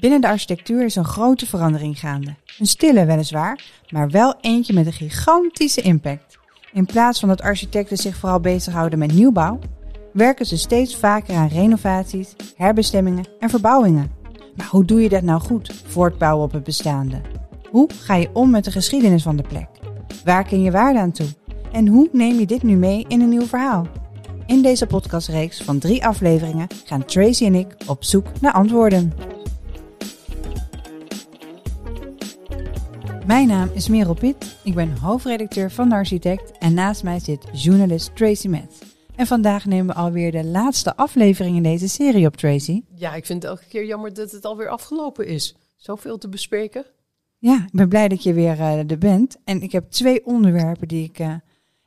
Binnen de architectuur is een grote verandering gaande. Een stille weliswaar, maar wel eentje met een gigantische impact. In plaats van dat architecten zich vooral bezighouden met nieuwbouw, werken ze steeds vaker aan renovaties, herbestemmingen en verbouwingen. Maar hoe doe je dat nou goed, voortbouwen op het bestaande? Hoe ga je om met de geschiedenis van de plek? Waar ken je waarde aan toe? En hoe neem je dit nu mee in een nieuw verhaal? In deze podcastreeks van drie afleveringen gaan Tracy en ik op zoek naar antwoorden. Mijn naam is Merel Pitt, ik ben hoofdredacteur van de Architect en naast mij zit journalist Tracy Metz. En vandaag nemen we alweer de laatste aflevering in deze serie op Tracy. Ja, ik vind het elke keer jammer dat het alweer afgelopen is. Zoveel te bespreken. Ja, ik ben blij dat je weer uh, er bent. En ik heb twee onderwerpen die ik uh,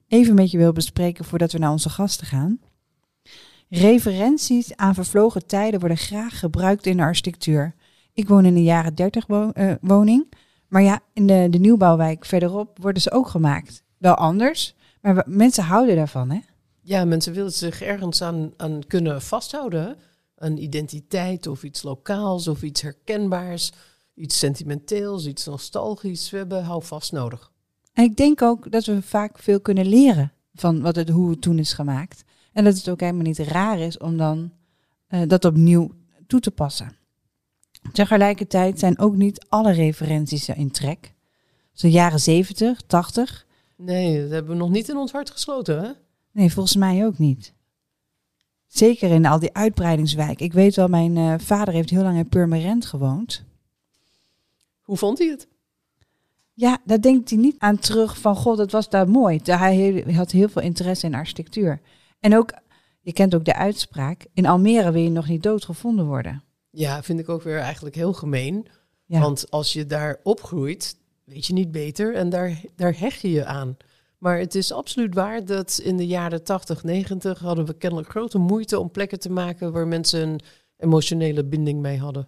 even met je wil bespreken voordat we naar onze gasten gaan. Referenties aan vervlogen tijden worden graag gebruikt in de architectuur. Ik woon in een jaren 30 wo uh, woning. Maar ja, in de, de nieuwbouwwijk verderop worden ze ook gemaakt. Wel anders, maar we, mensen houden daarvan, hè? Ja, mensen willen zich ergens aan, aan kunnen vasthouden. Een identiteit of iets lokaals of iets herkenbaars. Iets sentimenteels, iets nostalgisch. We hebben houvast nodig. En ik denk ook dat we vaak veel kunnen leren van wat het, hoe het toen is gemaakt. En dat het ook helemaal niet raar is om dan uh, dat opnieuw toe te passen. Tegelijkertijd zijn ook niet alle referenties in trek. Zo jaren 70, 80. Nee, dat hebben we nog niet in ons hart gesloten, hè? Nee, volgens mij ook niet. Zeker in al die uitbreidingswijken. Ik weet wel, mijn uh, vader heeft heel lang in Purmerend gewoond. Hoe vond hij het? Ja, daar denkt hij niet aan terug van, god, dat was daar mooi. Hij had heel veel interesse in architectuur. En ook, je kent ook de uitspraak, in Almere wil je nog niet doodgevonden worden. Ja, vind ik ook weer eigenlijk heel gemeen. Ja. Want als je daar opgroeit, weet je niet beter en daar, daar hecht je je aan. Maar het is absoluut waar dat in de jaren 80, 90 hadden we kennelijk grote moeite om plekken te maken waar mensen een emotionele binding mee hadden.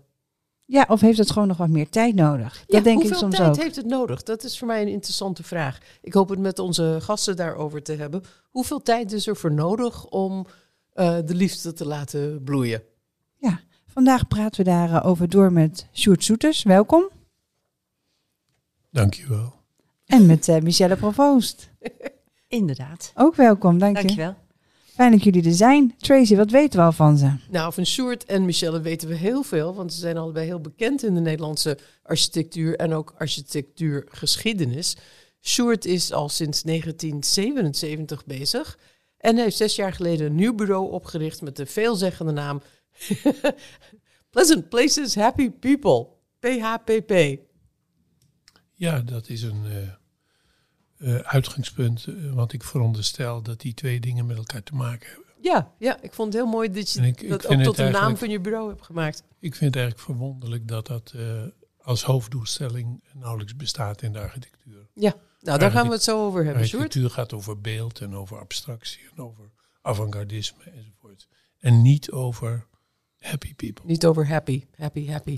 Ja, of heeft het gewoon nog wat meer tijd nodig? Dat ja, denk ik soms tijd ook. heeft het nodig? Dat is voor mij een interessante vraag. Ik hoop het met onze gasten daarover te hebben. Hoeveel tijd is er voor nodig om uh, de liefde te laten bloeien? Vandaag praten we daarover door met Sjoerd Soeters. Welkom. Dankjewel. En met uh, Michelle Provoost. Inderdaad. Ook welkom, dank je. Dankjewel. Fijn dat jullie er zijn. Tracy, wat weten we al van ze? Nou, van Sjoerd en Michelle weten we heel veel, want ze zijn allebei heel bekend in de Nederlandse architectuur en ook architectuurgeschiedenis. Sjoerd is al sinds 1977 bezig en heeft zes jaar geleden een nieuw bureau opgericht met de veelzeggende naam Pleasant Places Happy People, PHPP. Ja, dat is een uh, uh, uitgangspunt, uh, want ik veronderstel dat die twee dingen met elkaar te maken hebben. Ja, ja ik vond het heel mooi dat je ik, dat ik ook tot de naam van je bureau hebt gemaakt. Ik vind het eigenlijk verwonderlijk dat dat als hoofddoelstelling nauwelijks bestaat in de architectuur. Ja, nou daar gaan we het zo over hebben, Architectuur gaat over beeld en over abstractie en over avant-gardisme enzovoort. En niet over happy people. Niet over happy, happy, happy.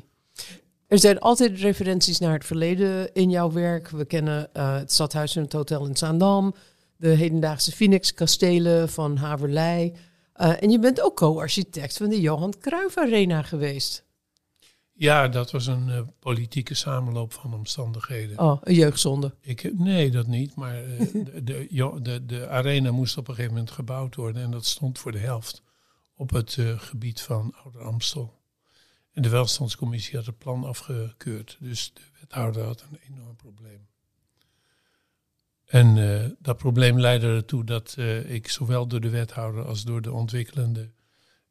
Er zijn altijd referenties naar het verleden in jouw werk. We kennen uh, het stadhuis en het hotel in Zaandam, de hedendaagse Phoenix-kastelen van Haverlei. Uh, en je bent ook co-architect van de Johan Cruijff Arena geweest. Ja, dat was een uh, politieke samenloop van omstandigheden. Oh, een jeugdzonde. Ik, nee, dat niet. Maar de, de, de, de, arena moest op een gegeven moment gebouwd worden. En dat stond voor de helft op het gebied van Ouder Amstel. En de welstandscommissie had het plan afgekeurd. Dus de wethouder had een enorm probleem. En uh, dat probleem leidde ertoe dat uh, ik zowel door de wethouder als door de ontwikkelende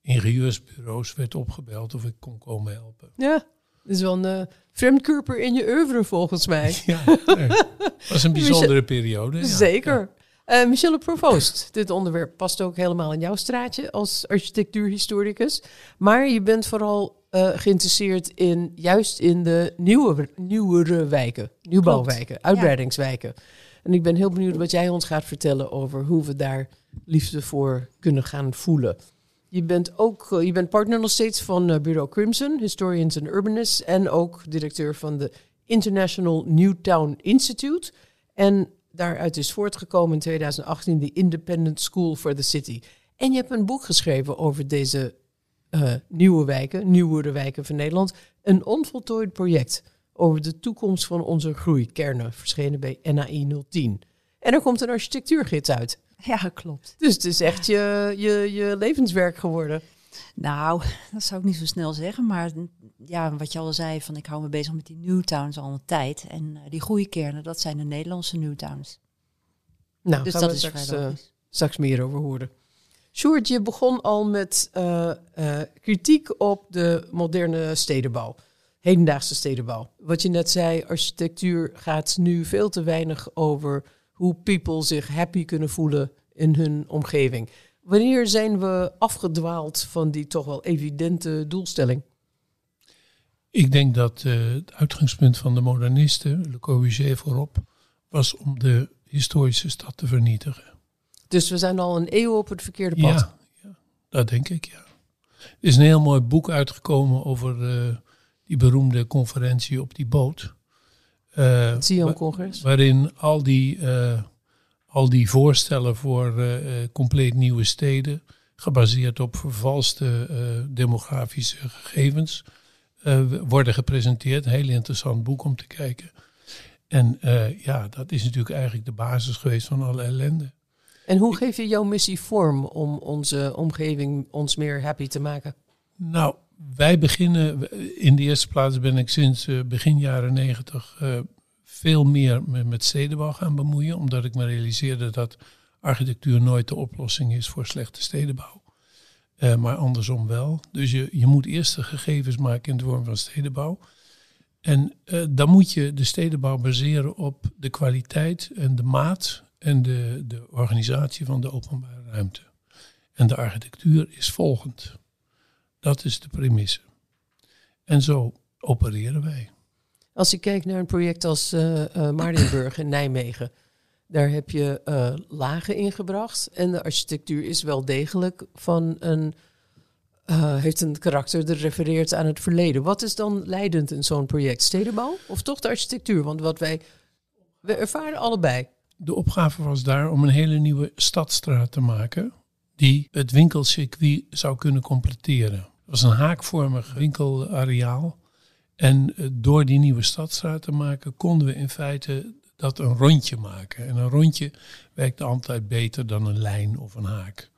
ingenieursbureaus werd opgebeld of ik kon komen helpen. Ja, dat is wel een vreemdkörper in je oeuvre volgens mij. ja, het was een bijzondere periode. Zeker. Ja. Michelle Provoost, dit onderwerp past ook helemaal in jouw straatje als architectuurhistoricus. Maar je bent vooral uh, geïnteresseerd in juist in de nieuwe, nieuwere wijken, nieuwbouwwijken, Klopt. uitbreidingswijken. Ja. En ik ben heel benieuwd wat jij ons gaat vertellen over hoe we daar liefde voor kunnen gaan voelen. Je bent ook uh, je bent partner nog steeds van uh, Bureau Crimson, Historians and Urbanists, en ook directeur van de International Newtown Institute. En daaruit is voortgekomen in 2018 de Independent School for the City. En je hebt een boek geschreven over deze eh, nieuwe wijken, nieuwere wijken van Nederland. Een onvoltooid project over de toekomst van onze groeikernen, verschenen bij NAI 010. En er komt een architectuurgids uit. Ja, klopt. Dus het is echt je, je, je levenswerk geworden. Nou, dat zou ik niet zo snel zeggen. Maar ja, wat je al zei, van ik hou me bezig met die Newtowns al een tijd. En uh, die groeikernen, dat zijn de Nederlandse Newtowns. Nou, dus gaan dat we is straks, logisch. straks meer over horen. Sjoerd, je begon al met eh, kritiek op de moderne stedenbouw. Hedendaagse stedenbouw. Wat je net zei, architectuur gaat nu veel te weinig over hoe people zich happy kunnen voelen in hun omgeving. Wanneer zijn we afgedwaald van die toch wel evidente doelstelling? Ik denk dat eh, het uitgangspunt van de modernisten, Le Corbusier voorop, was om de historische stad te vernietigen. Dus we zijn al een eeuw op het verkeerde pad. Ja, ja, dat denk ik, ja. Er is een heel mooi boek uitgekomen over eh, die beroemde conferentie op die boot. Eh, Het Sion wa- Congres. waarin al die, al die voorstellen voor eh, eh, compleet nieuwe steden, gebaseerd op vervalste eh, demografische gegevens, worden gepresenteerd. Een heel interessant boek om te kijken. En ja, dat is natuurlijk eigenlijk de basis geweest van alle ellende. En hoe geef je jouw missie vorm om onze omgeving ons meer happy te maken? Nou, wij beginnen, in de eerste plaats ben ik sinds begin jaren negentig veel meer met, stedenbouw gaan bemoeien. Omdat ik me realiseerde dat architectuur nooit de oplossing is voor slechte stedenbouw. Eh, maar andersom wel. Dus je, je moet eerst de gegevens maken in de vorm van stedenbouw. En eh, dan moet je de stedenbouw baseren op de kwaliteit en de maat en de, de organisatie van de openbare ruimte. En de architectuur is volgend. Dat is de premisse. En zo opereren wij. Als je kijkt naar een project als eh, Maardenburg in Nijmegen, daar heb je eh, lagen ingebracht. En de architectuur is wel degelijk van een. heeft een karakter dat refereert aan het verleden. Wat is dan leidend in zo'n project? Stedenbouw of toch de architectuur? Want wat wij. We ervaren allebei. De opgave was daar om een hele nieuwe stadstraat te maken. die het winkelcircuit zou kunnen completeren. Het was een haakvormig winkelareaal. En eh, door die nieuwe stadstraat te maken, konden we in feite dat een rondje maken. En een rondje werkte altijd beter dan een lijn of een haak.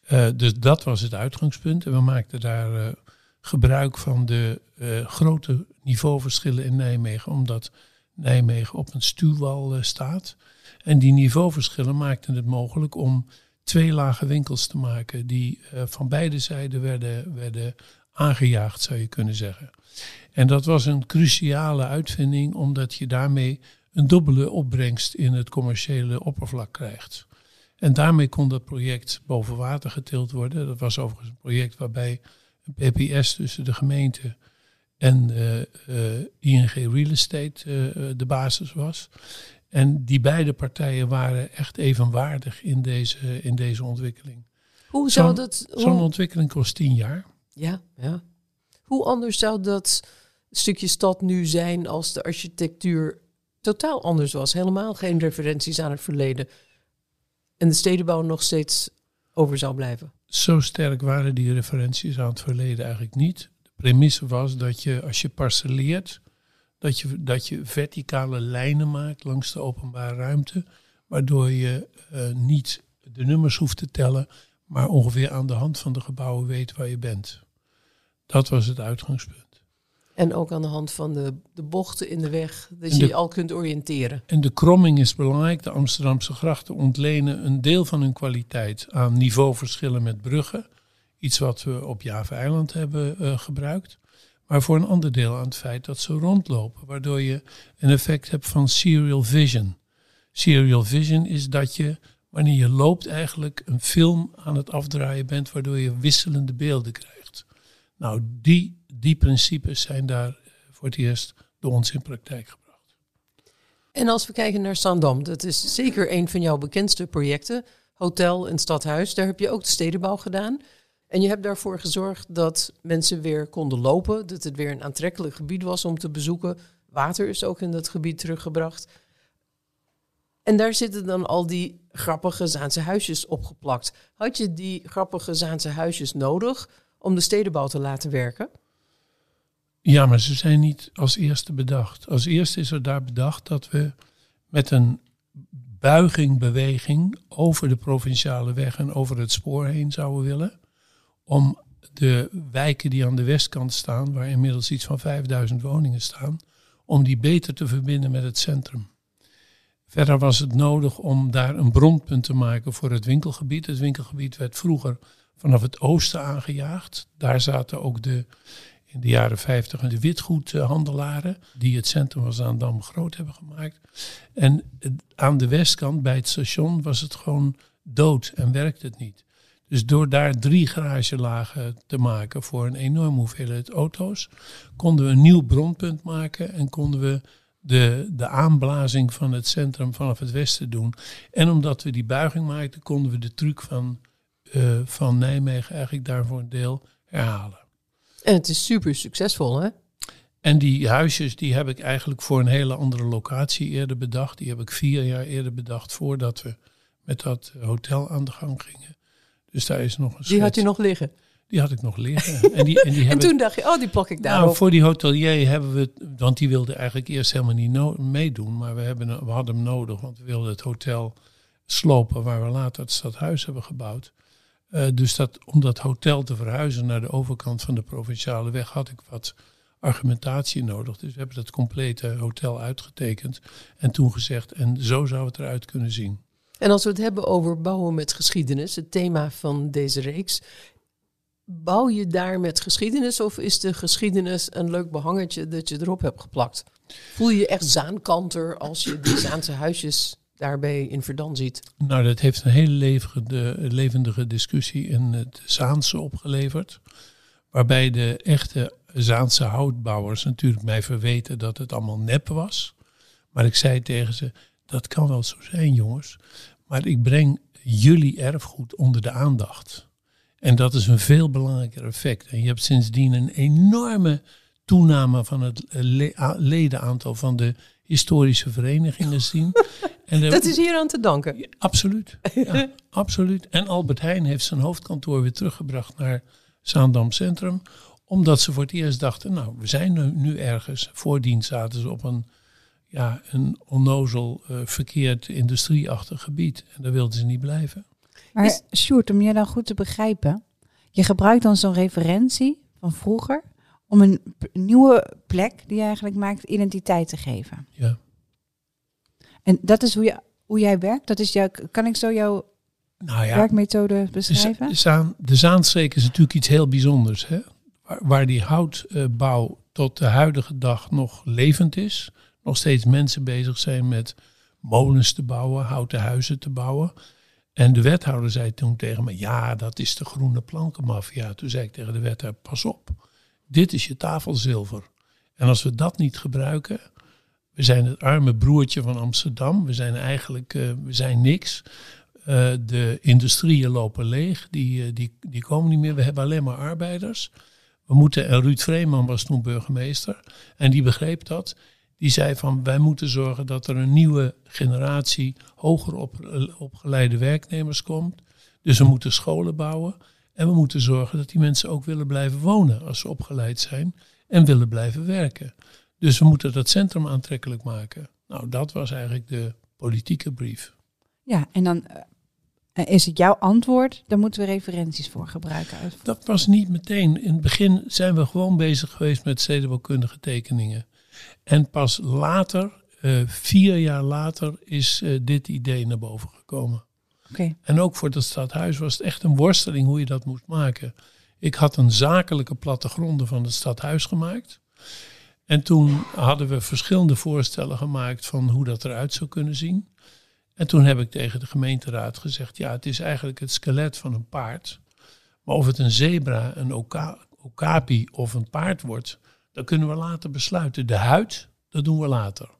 Eh, dus dat was het uitgangspunt. En we maakten daar eh, gebruik van de grote niveauverschillen in Nijmegen, omdat Nijmegen op een stuwwal staat. En die niveauverschillen maakten het mogelijk om twee lage winkels te maken die van beide zijden werden, werden aangejaagd, zou je kunnen zeggen. En dat was een cruciale uitvinding, omdat je daarmee een dubbele opbrengst in het commerciële oppervlak krijgt. En daarmee kon dat project boven water getild worden. Dat was overigens een project waarbij een PPS tussen de gemeente en eh, eh, ING Real Estate eh, de basis was. En die beide partijen waren echt evenwaardig in deze, in deze ontwikkeling. Hoe zou dat. Zo'n hoe- ontwikkeling kost tien jaar. Ja, ja. Hoe anders zou dat stukje stad nu zijn als de architectuur totaal anders was? Helemaal geen referenties aan het verleden. En de stedenbouw nog steeds over zou blijven. Zo sterk waren die referenties aan het verleden eigenlijk niet. De premisse was dat je als je parcelleert, dat je, dat je verticale lijnen maakt langs de openbare ruimte, waardoor je eh, niet de nummers hoeft te tellen, maar ongeveer aan de hand van de gebouwen weet waar je bent. Dat was het uitgangspunt. En ook aan de hand van de, de bochten in de weg, dat je je al kunt oriënteren. En de kromming is belangrijk. De Amsterdamse grachten ontlenen een deel van hun kwaliteit aan niveauverschillen met bruggen. Iets wat we op Java-eiland hebben eh, gebruikt. Maar voor een ander deel aan het feit dat ze rondlopen. Waardoor je een effect hebt van serial vision. Serial vision is dat je, wanneer je loopt, eigenlijk een film aan het afdraaien bent. Waardoor je wisselende beelden krijgt. Nou, die, die principes zijn daar eh, voor het eerst door ons in praktijk gebracht. En als we kijken naar Sandam, dat is zeker een van jouw bekendste projecten. Hotel en stadhuis, daar heb je ook de stedenbouw gedaan. En je hebt daarvoor gezorgd dat mensen weer konden lopen. Dat het weer een aantrekkelijk gebied was om te bezoeken. Water is ook in dat gebied teruggebracht. En daar zitten dan al die grappige Zaanse huisjes opgeplakt. Had je die grappige Zaanse huisjes nodig om de stedenbouw te laten werken? Ja, maar ze zijn niet als eerste bedacht. Als eerste is er daar bedacht dat we met een buiging, beweging over de provinciale weg en over het spoor heen zouden willen. Om de wijken die aan de westkant staan, waar inmiddels iets van 5000 woningen staan, om die beter te verbinden met het centrum. Verder was het nodig om daar een bronpunt te maken voor het winkelgebied. Het winkelgebied werd vroeger vanaf het oosten aangejaagd. Daar zaten ook de, in de jaren 50 de witgoedhandelaren, die het centrum van Zaandam groot hebben gemaakt. En aan de westkant, bij het station, was het gewoon dood en werkte het niet. Dus door daar drie garagelagen te maken voor een enorme hoeveelheid auto's, konden we een nieuw bronpunt maken en konden we de, de aanblazing van het centrum vanaf het westen doen. En omdat we die buiging maakten, konden we de truc van, uh, van Nijmegen eigenlijk daarvoor een deel herhalen. En het is super succesvol, hè? En die huisjes die heb ik eigenlijk voor een hele andere locatie eerder bedacht. Die heb ik vier jaar eerder bedacht voordat we met dat hotel aan de gang gingen. Dus daar is nog een schets. Die had u nog liggen? Die had ik nog liggen. En, die, en, die en toen dacht je, oh, die plak ik daar Nou, voor die hotelier hebben we, want die wilde eigenlijk eerst helemaal niet meedoen. Maar we, hebben, we hadden hem nodig, want we wilden het hotel slopen waar we later het stadhuis hebben gebouwd. Uh, dus dat, om dat hotel te verhuizen naar de overkant van de provinciale weg had ik wat argumentatie nodig. Dus we hebben dat complete hotel uitgetekend en toen gezegd, en zo zou het eruit kunnen zien. En als we het hebben over bouwen met geschiedenis, het thema van deze reeks, bouw je daar met geschiedenis of is de geschiedenis een leuk behangertje dat je erop hebt geplakt? Voel je je echt zaankanter als je die Zaanse huisjes daarbij in Verdam ziet? Nou, dat heeft een hele levendige, levendige discussie in het Zaanse opgeleverd. Waarbij de echte Zaanse houtbouwers natuurlijk mij verweten dat het allemaal nep was. Maar ik zei tegen ze, dat kan wel zo zijn jongens. Maar ik breng jullie erfgoed onder de aandacht. En dat is een veel belangrijker effect. En je hebt sindsdien een enorme toename van het ledenaantal van de historische verenigingen gezien. En dat is hier aan te danken. absoluut. Ja, absoluut. En Albert Heijn heeft zijn hoofdkantoor weer teruggebracht naar Zaandam Centrum. Omdat ze voor het eerst dachten, nou, we zijn nu, nu ergens. Voordien zaten ze op een, ja, een onnozel, uh, verkeerd industrieachtig gebied. En daar wilden ze niet blijven. Maar is... Sjoerd, om je dan goed te begrijpen. Je gebruikt dan zo'n referentie van vroeger om een nieuwe plek die je eigenlijk maakt identiteit te geven. Ja. En dat is hoe, je, hoe jij werkt? Dat is jouw, kan ik zo jouw nou ja, werkmethode beschrijven? De, Zaan, de Zaanstreek is natuurlijk iets heel bijzonders. Hè? Waar, waar die houtbouw tot de huidige dag nog levend is. Nog steeds mensen bezig zijn met molens te bouwen, houten huizen te bouwen. En de wethouder zei toen tegen me, ja, dat is de groene plankenmafia. Toen zei ik tegen de wethouder, pas op, dit is je tafelzilver. En als we dat niet gebruiken, we zijn het arme broertje van Amsterdam, we zijn eigenlijk, uh, we zijn niks. Uh, de industrieën lopen leeg, die, uh, die, die komen niet meer. We hebben alleen maar arbeiders. We moeten, en Ruud Vreeman was toen burgemeester en die begreep dat. Die zei van wij moeten zorgen dat er een nieuwe generatie hoger op, opgeleide werknemers komt. Dus we moeten scholen bouwen. En we moeten zorgen dat die mensen ook willen blijven wonen als ze opgeleid zijn en willen blijven werken. Dus we moeten dat centrum aantrekkelijk maken. Nou, dat was eigenlijk de politieke brief. Ja, en dan eh, is het jouw antwoord, daar moeten we referenties voor gebruiken. Dat was niet meteen. In het begin zijn we gewoon bezig geweest met stedenbouwkundige tekeningen. En pas later, uh, vier jaar later, is uh, dit idee naar boven gekomen. Okay. En ook voor het stadhuis was het echt een worsteling hoe je dat moest maken. Ik had een zakelijke plattegronden van het stadhuis gemaakt. En toen hadden we verschillende voorstellen gemaakt van hoe dat eruit zou kunnen zien. En toen heb ik tegen de gemeenteraad gezegd: ja, het is eigenlijk het skelet van een paard. Maar of het een zebra, een oka okapi of een paard wordt, dat kunnen we later besluiten. De huid, dat doen we later.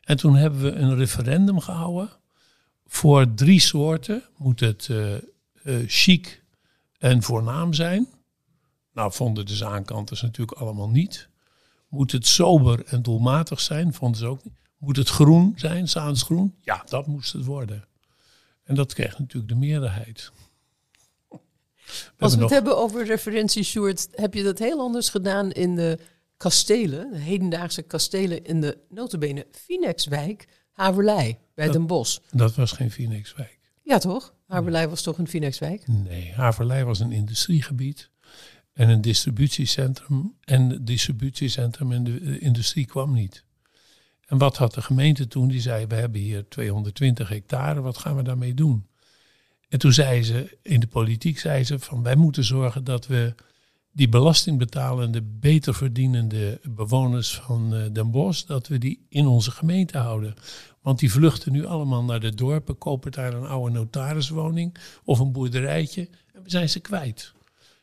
En toen hebben we een referendum gehouden. Voor drie soorten moet het uh, chic en voornaam zijn. Nou, vonden de zaankanters natuurlijk allemaal niet. Moet het sober en doelmatig zijn? Vonden ze ook niet. Moet het groen zijn, zaansgroen? Ja, dat moest het worden. En dat kreeg natuurlijk de meerderheid. Als we het nog- hebben over referentie, Sjoerd, heb je dat heel anders gedaan in de kastelen, de hedendaagse kastelen in de notabene Phoenixwijk, Haverlei, bij Dat- Den Bosch. Dat was geen Phoenixwijk. Ja, toch? Haverlei was toch een Phoenixwijk? Nee, Haverlei was een industriegebied en een distributiecentrum. En het distributiecentrum en de eh, industrie kwam niet. En wat had de gemeente toen? Die zei, we hebben hier 220 hectare, wat gaan we daarmee doen? En toen zei ze, in de politiek zei ze, van wij moeten zorgen dat we die belastingbetalende, beter verdienende bewoners van eh, Den Bosch, dat we die in onze gemeente houden. Want die vluchten nu allemaal naar de dorpen, kopen daar een oude notariswoning of een boerderijtje en zijn ze kwijt.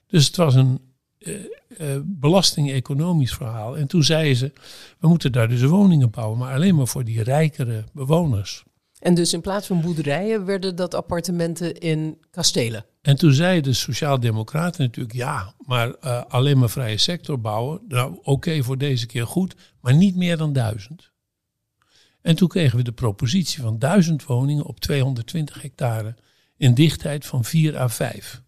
Dus het was een eh, belasting-economisch verhaal. En toen zeiden ze, we moeten daar dus woningen bouwen, maar alleen maar voor die rijkere bewoners. En dus in plaats van boerderijen werden dat appartementen in kastelen. En toen zeiden de Sociaaldemocraten natuurlijk, ja, maar eh, alleen maar vrije sector bouwen, nou oké voor deze keer goed, maar niet meer dan duizend. En toen kregen we de propositie van duizend woningen op 220 hectare in dichtheid van 4 à 5.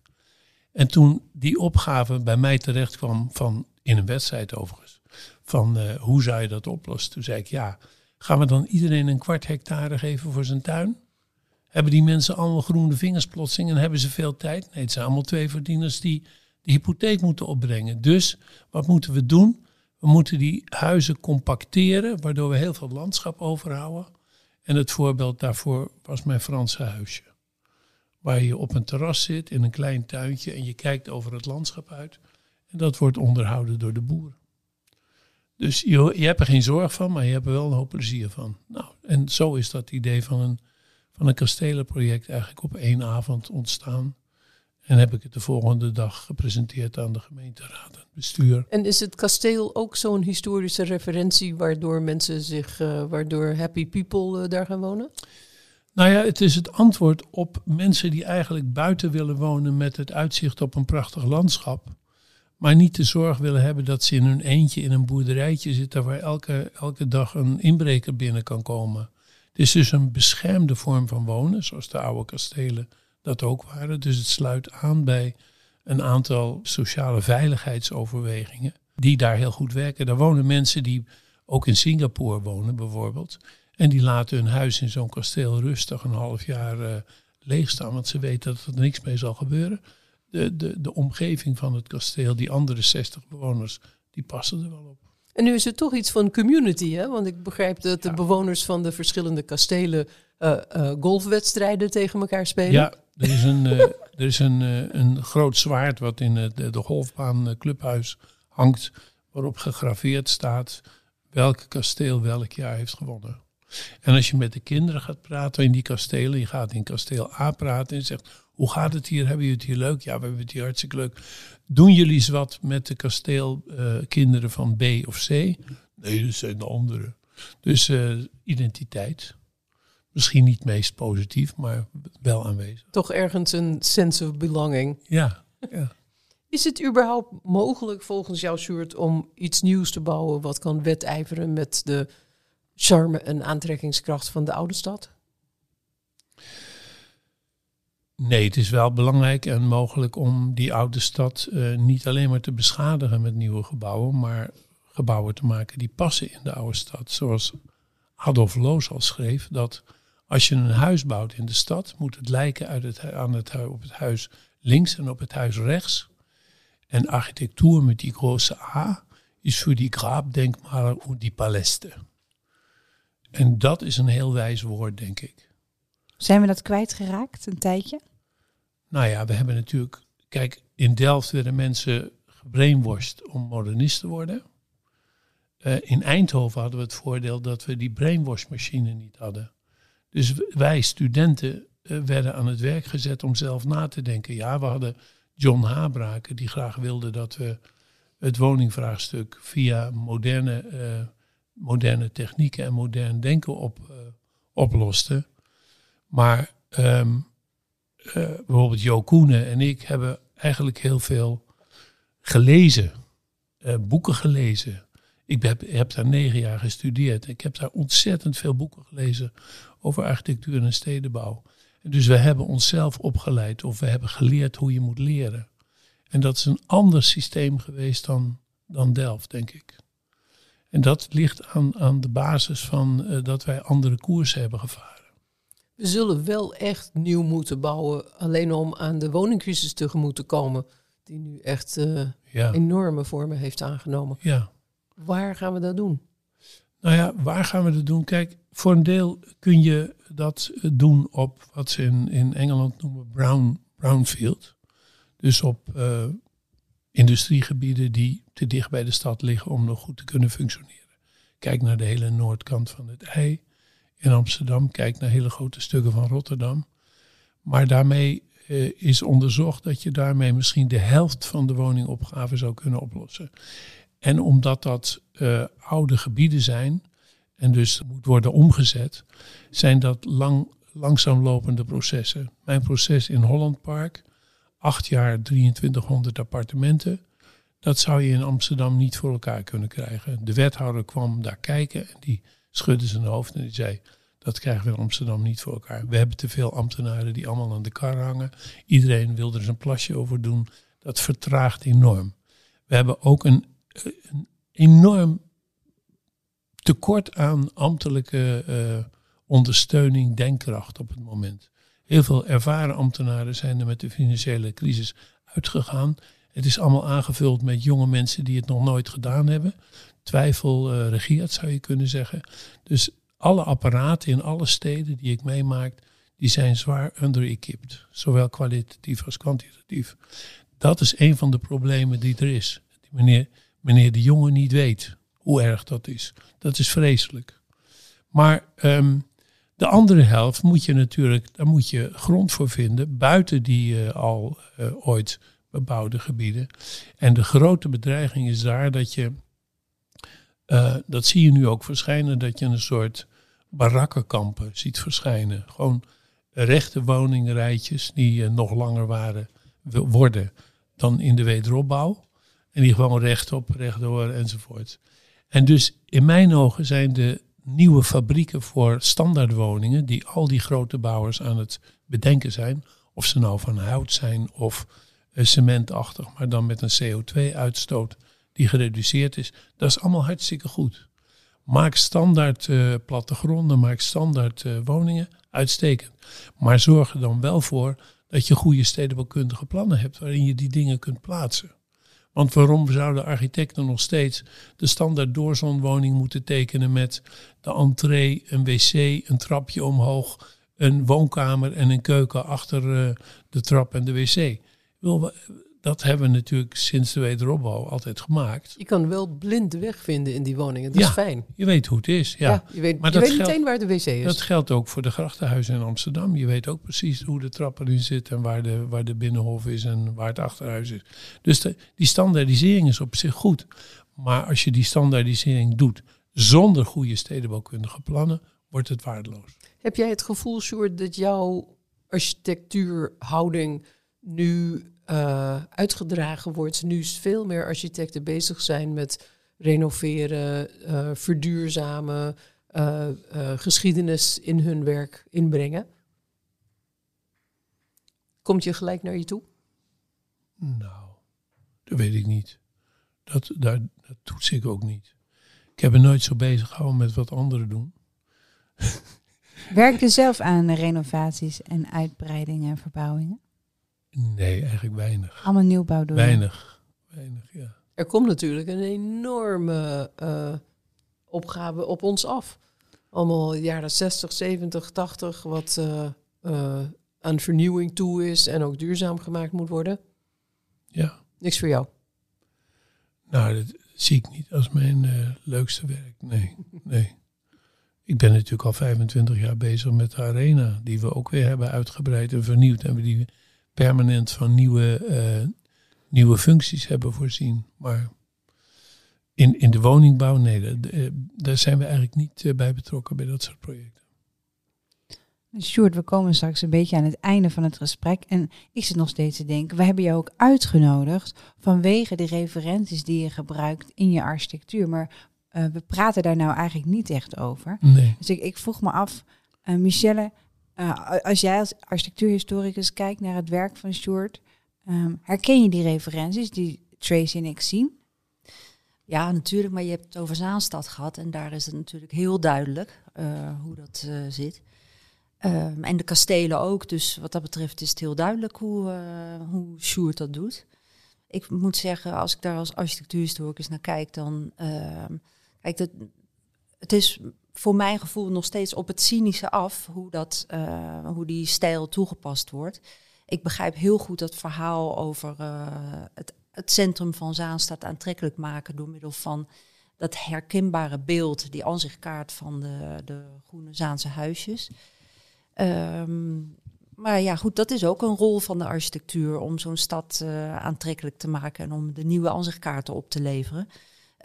En toen die opgave bij mij terecht kwam van, in een wedstrijd overigens, van eh, hoe zou je dat oplossen? Toen zei ik, ja, gaan we dan iedereen een kwart hectare geven voor zijn tuin? Hebben die mensen allemaal groene vingers plotseling en hebben ze veel tijd? Nee, het zijn allemaal twee verdieners die de hypotheek moeten opbrengen. Dus wat moeten we doen? We moeten die huizen compacteren, waardoor we heel veel landschap overhouden. En het voorbeeld daarvoor was mijn Franse huisje. Waar je op een terras zit in een klein tuintje en je kijkt over het landschap uit. En dat wordt onderhouden door de boeren. Dus je, je hebt er geen zorg van, maar je hebt er wel een hoop plezier van. Nou, en zo is dat idee van een, van een kastelenproject eigenlijk op één avond ontstaan. En heb ik het de volgende dag gepresenteerd aan de gemeenteraad en het bestuur. En is het kasteel ook zo'n historische referentie waardoor mensen zich, eh, waardoor happy people eh, daar gaan wonen? Nou ja, het is het antwoord op mensen die eigenlijk buiten willen wonen met het uitzicht op een prachtig landschap. Maar niet de zorg willen hebben dat ze in hun eentje in een boerderijtje zitten waar elke, elke dag een inbreker binnen kan komen. Het is dus een beschermde vorm van wonen, zoals de oude kastelen dat ook waren. Dus het sluit aan bij een aantal sociale veiligheidsoverwegingen die daar heel goed werken. Daar wonen mensen die ook in Singapore wonen bijvoorbeeld. En die laten hun huis in zo'n kasteel rustig een half jaar eh leeg staan, want ze weten dat er niks mee zal gebeuren. De, de, de omgeving van het kasteel, die andere 60 bewoners, die passen er wel op. En nu is het toch iets van community, hè? Want ik begrijp dat de Ja. bewoners van de verschillende kastelen eh, eh, golfwedstrijden tegen elkaar spelen. Ja, er is een, er is een, een groot zwaard wat in het, de, de golfbaan clubhuis hangt, waarop gegraveerd staat welk kasteel welk jaar heeft gewonnen. En als je met de kinderen gaat praten in die kastelen, je gaat in kasteel A praten en zegt, hoe gaat het hier? Hebben jullie het hier leuk? Ja, we hebben het hier hartstikke leuk. Doen jullie eens wat met de kasteelkinderen van B of C? Nee, dat zijn de anderen. Dus eh, identiteit. Misschien niet meest positief, maar wel aanwezig. Toch ergens een sense of belonging. Ja, ja. Is het überhaupt mogelijk volgens jouw soort om iets nieuws te bouwen wat kan wedijveren met de charme en aantrekkingskracht van de oude stad? Nee, het is wel belangrijk en mogelijk om die oude stad eh, niet alleen maar te beschadigen met nieuwe gebouwen, maar gebouwen te maken die passen in de oude stad. Zoals Adolf Loos al schreef, dat als je een huis bouwt in de stad, moet het lijken uit het, aan het, op het huis links en op het huis rechts. En architectuur met die grote A is voor die graapdenkmalen en die palesten. En dat is een heel wijs woord, denk ik. Zijn we dat kwijtgeraakt een tijdje? Nou ja, we hebben natuurlijk. Kijk, in Delft werden mensen gebrainwashed om modernist te worden. Eh, in Eindhoven hadden we het voordeel dat we die brainwashmachine niet hadden. Dus wij studenten eh, werden aan het werk gezet om zelf na te denken. Ja, we hadden John Habraken die graag wilde dat we het woningvraagstuk via moderne, eh, moderne technieken en modern denken op, oplosten. Maar ehm, eh, bijvoorbeeld Jo Koenen en ik hebben eigenlijk heel veel gelezen. eh, boeken gelezen. Ik heb, heb daar negen jaar gestudeerd. Ik heb daar ontzettend veel boeken gelezen over architectuur en stedenbouw. En dus we hebben onszelf opgeleid of we hebben geleerd hoe je moet leren. En dat is een ander systeem geweest dan, dan Delft, denk ik. En dat ligt aan, aan de basis van eh, dat wij andere koersen hebben gevaren. We zullen wel echt nieuw moeten bouwen, alleen om aan de woningcrisis tegemoet te komen, die nu echt eh, Ja, enorme vormen heeft aangenomen. ja. Waar gaan we dat doen? Nou ja, waar gaan we dat doen? Kijk, voor een deel kun je dat eh, doen op wat ze in, in Engeland noemen brown, brownfield. Dus op industriegebieden die te dicht bij de stad liggen om nog goed te kunnen functioneren. Kijk naar de hele noordkant van het IJ in Amsterdam. Kijk naar hele grote stukken van Rotterdam. Maar daarmee eh, is onderzocht dat je daarmee misschien de helft van de woningopgave zou kunnen oplossen. En omdat dat eh, oude gebieden zijn en dus moet worden omgezet, zijn dat lang, langzaam lopende processen. Mijn proces in Holland Park, acht jaar 2300 appartementen, dat zou je in Amsterdam niet voor elkaar kunnen krijgen. De wethouder kwam daar kijken en die schudde zijn hoofd en die zei, dat krijgen we in Amsterdam niet voor elkaar. We hebben te veel ambtenaren die allemaal aan de kar hangen. Iedereen wil er zijn plasje over doen. Dat vertraagt enorm. We hebben ook een, een enorm tekort aan ambtelijke eh, ondersteuning, denkkracht op het moment. Heel veel ervaren ambtenaren zijn er met de financiële crisis uitgegaan. Het is allemaal aangevuld met jonge mensen die het nog nooit gedaan hebben. Twijfel eh, regeert, zou je kunnen zeggen. Dus alle apparaten in alle steden die ik meemaak, die zijn zwaar under-equipped. Zowel kwalitatief als kwantitatief. Dat is een van de problemen die er is. Die meneer, meneer de jongen niet weet hoe erg dat is. Dat is vreselijk. Maar ehm, de andere helft moet je natuurlijk, daar moet je grond voor vinden, buiten die eh, al eh, ooit bebouwde gebieden. En de grote bedreiging is daar dat je, eh, dat zie je nu ook verschijnen, dat je een soort barakkenkampen ziet verschijnen. Gewoon rechte woningrijtjes die nog langer waren, worden dan in de wederopbouw. En die gewoon rechtop, rechtdoor enzovoort. En dus in mijn ogen zijn de nieuwe fabrieken voor standaardwoningen, die al die grote bouwers aan het bedenken zijn, of ze nou van hout zijn of eh, cementachtig, maar dan met een CO2-uitstoot die gereduceerd is, dat is allemaal hartstikke goed. Maak standaard eh, plattegronden, maak standaard eh, woningen, uitstekend. Maar zorg er dan wel voor dat je goede stedenbouwkundige plannen hebt waarin je die dingen kunt plaatsen. Want waarom zouden architecten nog steeds de standaard doorzonwoning moeten tekenen met de entree, een wc, een trapje omhoog, een woonkamer en een keuken achter eh, de trap en de wc? Dat hebben we natuurlijk sinds de wederopbouw altijd gemaakt. Je kan wel blind de weg vinden in die woningen. Dat Ja. is fijn. Je weet hoe het is. Ja. Ja, je weet, Maar je weet geldt- meteen waar de wc is. Dat geldt ook voor de grachtenhuizen in Amsterdam. Je weet ook precies hoe de trap erin zit en waar de, waar de binnenhof is en waar het achterhuis is. Dus de, die standaardisering is op zich goed. Maar als je die standaardisering doet zonder goede stedenbouwkundige plannen, wordt het waardeloos. Heb jij het gevoel, Sjoerd, dat jouw architectuurhouding nu eh, uitgedragen wordt? Nu veel meer architecten bezig zijn met renoveren, eh, verduurzamen, eh, eh, geschiedenis in hun werk inbrengen? Komt je gelijk naar je toe? Nou, dat weet ik niet. Dat, daar, dat toets ik ook niet. Ik heb me nooit zo bezig gehouden met wat anderen doen. Werk je zelf aan renovaties en uitbreidingen en verbouwingen? Nee, eigenlijk weinig. Allemaal nieuwbouw doen. Weinig. Weinig, ja. Er komt natuurlijk een enorme eh, opgave op ons af. Allemaal jaren 60, 70, 80, wat eh, eh, aan vernieuwing toe is en ook duurzaam gemaakt moet worden. Ja. Niks voor jou. Nou, dat zie ik niet als mijn eh, leukste werk. Nee, nee. Ik ben natuurlijk al 25 jaar bezig met de arena, die we ook weer hebben uitgebreid en vernieuwd. En we die permanent van nieuwe, eh, nieuwe functies hebben voorzien. Maar in, in de woningbouw, nee, daar- eh, daar zijn we eigenlijk niet eh, bij betrokken bij dat soort projecten. Sjoerd, we komen straks een beetje aan het einde van het gesprek. En ik zit nog steeds te denken, we hebben je ook uitgenodigd vanwege de referenties die je gebruikt in je architectuur. Maar we praten daar nou eigenlijk niet echt over. Nee. Dus ik, ik vroeg me af, Michelle, eh, als jij als architectuurhistoricus kijkt naar het werk van Sjoerd, Ehm, herken je die referenties die Tracy en ik zien? Ja, natuurlijk, maar je hebt het over Zaanstad gehad en daar is het natuurlijk heel duidelijk eh, hoe dat eh, zit. Ehm, en de kastelen ook, dus wat dat betreft is het heel duidelijk hoe, hoe Sjoerd dat doet. Ik moet zeggen, als ik daar als architectuurhistoricus naar kijk, dan... ehm, kijk, dat, het is voor mijn gevoel nog steeds op het cynische af hoe, dat, eh, hoe die stijl toegepast wordt. Ik begrijp heel goed dat verhaal over eh, het, het centrum van Zaanstad aantrekkelijk maken door middel van dat herkenbare beeld, die aanzichtkaart van de, de groene Zaanse huisjes. Ehm, maar ja, goed, dat is ook een rol van de architectuur om zo'n stad eh, aantrekkelijk te maken en om de nieuwe aanzichtkaarten op te leveren.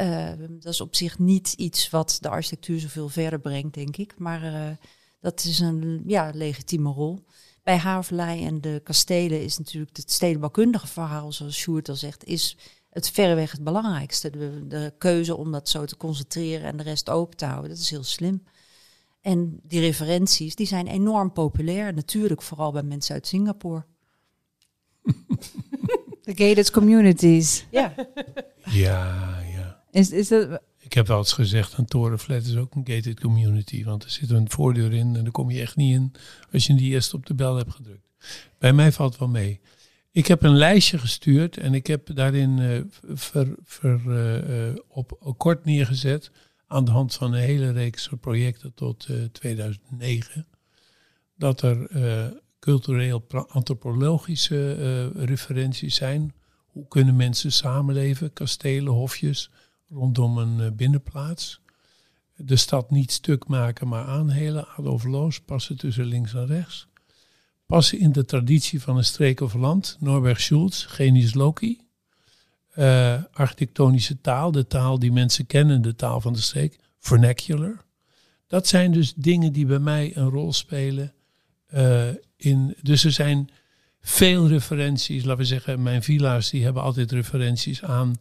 Uh, dat is op zich niet iets wat de architectuur zoveel verder brengt, denk ik. Maar uh, dat is een ja, legitieme rol. Bij Haverlei en de kastelen is natuurlijk het stedenbouwkundige verhaal, zoals Sjoerd al zegt, is het verreweg het belangrijkste. De, de, keuze om dat zo te concentreren en de rest open te houden, dat is heel slim. En die referenties, die zijn enorm populair. Natuurlijk vooral bij mensen uit Singapore. De gated communities. Ja. Ja, ja. Is, is. Ik heb wel eens gezegd, een torenflat is ook een gated community. Want er zit een voordeur in en daar kom je echt niet in als je die eerst op de bel hebt gedrukt. Bij mij valt wel mee. Ik heb een lijstje gestuurd en ik heb daarin uh, ver, ver, uh, op kort neergezet aan de hand van een hele reeks projecten tot uh, 2009. Dat er cultureel antropologische referenties zijn. Hoe kunnen mensen samenleven, kastelen, hofjes rondom een uh, binnenplaats. De stad niet stuk maken, maar aanhelen, Adolf Loos, passen tussen links en rechts. Passen in de traditie van een streek of land, Norbert Schulz, Genius Loki. Uh, architectonische taal, de taal die mensen kennen, de taal van de streek, vernacular. Dat zijn dus dingen die bij mij een rol spelen uh, in, dus er zijn veel referenties. Laten we zeggen, mijn villa's die hebben altijd referenties aan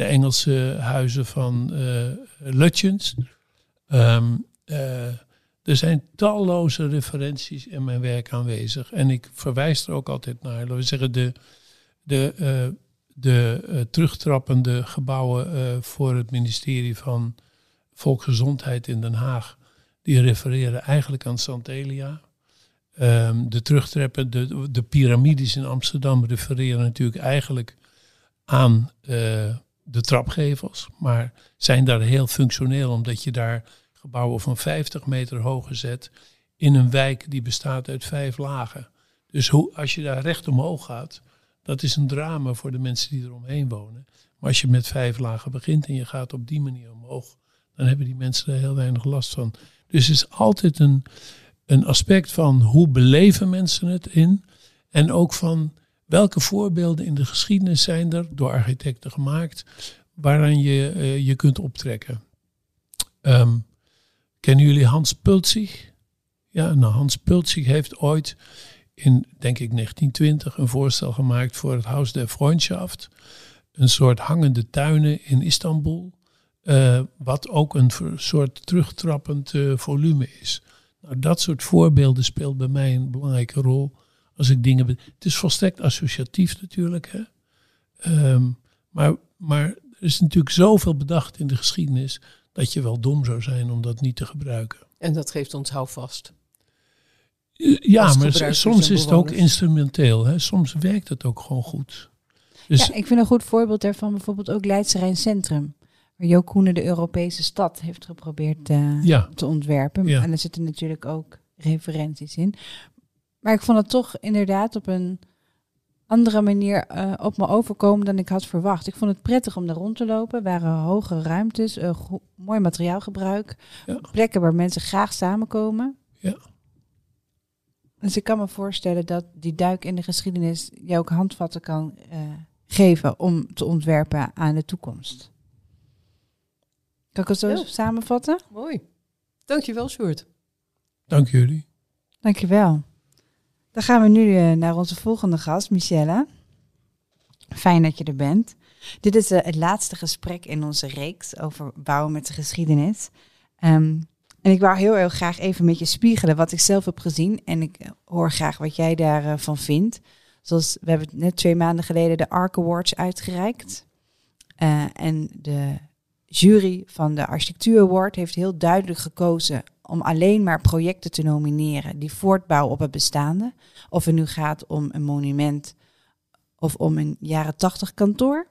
de Engelse huizen van uh, Lutjens. Um, uh, er zijn talloze referenties in mijn werk aanwezig. En ik verwijs er ook altijd naar. We zeggen, de, de, uh, de terugtrappende gebouwen voor het ministerie van Volksgezondheid in Den Haag. Die refereren eigenlijk aan Santelia. Um, de terugtreppen, de, de piramides in Amsterdam refereren natuurlijk eigenlijk aan de trapgevels, maar zijn daar heel functioneel omdat je daar gebouwen van 50 meter hoger zet in een wijk die bestaat uit vijf lagen. Dus hoe, als je daar recht omhoog gaat, dat is een drama voor de mensen die eromheen wonen. Maar als je met vijf lagen begint en je gaat op die manier omhoog, dan hebben die mensen er heel weinig last van. Dus het is altijd een, een aspect van hoe beleven mensen het in. En ook van welke voorbeelden in de geschiedenis zijn er door architecten gemaakt. Waaraan je uh, je kunt optrekken. Um, kennen jullie Hans Pultzig? Ja, nou Hans Pultzig heeft ooit in, denk ik, 1920 een voorstel gemaakt voor het Haus der Freundschaft. Een soort hangende tuinen in Istanbul. Uh, wat ook een soort terugtrappend uh, volume is. Nou, dat soort voorbeelden speelt bij mij een belangrijke rol. Als ik dingen. Het is volstrekt associatief natuurlijk. Hè? Um, maar, maar er is natuurlijk zoveel bedacht in de geschiedenis. dat je wel dom zou zijn om dat niet te gebruiken. En dat geeft ons houvast. Ja, maar soms is het ook instrumenteel. Hè? Soms werkt het ook gewoon goed. Dus ja, ik vind een goed voorbeeld daarvan bijvoorbeeld ook Leidse Rijn Centrum. Waar Jo Koenen de Europese stad heeft geprobeerd uh, ja. te ontwerpen. Ja. En er zitten natuurlijk ook referenties in. Maar ik vond het toch inderdaad op een andere manier uh, op me overkomen dan ik had verwacht. Ik vond het prettig om daar rond te lopen. Er waren hoge ruimtes, uh, mooi materiaalgebruik. Ja. Plekken waar mensen graag samenkomen. Ja. Dus ik kan me voorstellen dat die duik in de geschiedenis je ook handvatten kan geven om te ontwerpen aan de toekomst. Kan ik het zo ja. samenvatten? Mooi. Dankjewel, Sjoerd. Dank jullie. Dankjewel. Dan gaan we nu uh, naar onze volgende gast, Michelle. Fijn dat je er bent. Dit is uh, het laatste gesprek in onze reeks over bouwen met de geschiedenis. Um, en ik wou heel erg graag even met je spiegelen wat ik zelf heb gezien. En ik hoor graag wat jij daarvan vindt. Zoals we hebben net twee maanden geleden de ARC Awards uitgereikt. En de jury van de Architectuur Award heeft heel duidelijk gekozen om alleen maar projecten te nomineren die voortbouwen op het bestaande. Of het nu gaat om een monument of om een jaren tachtig kantoor.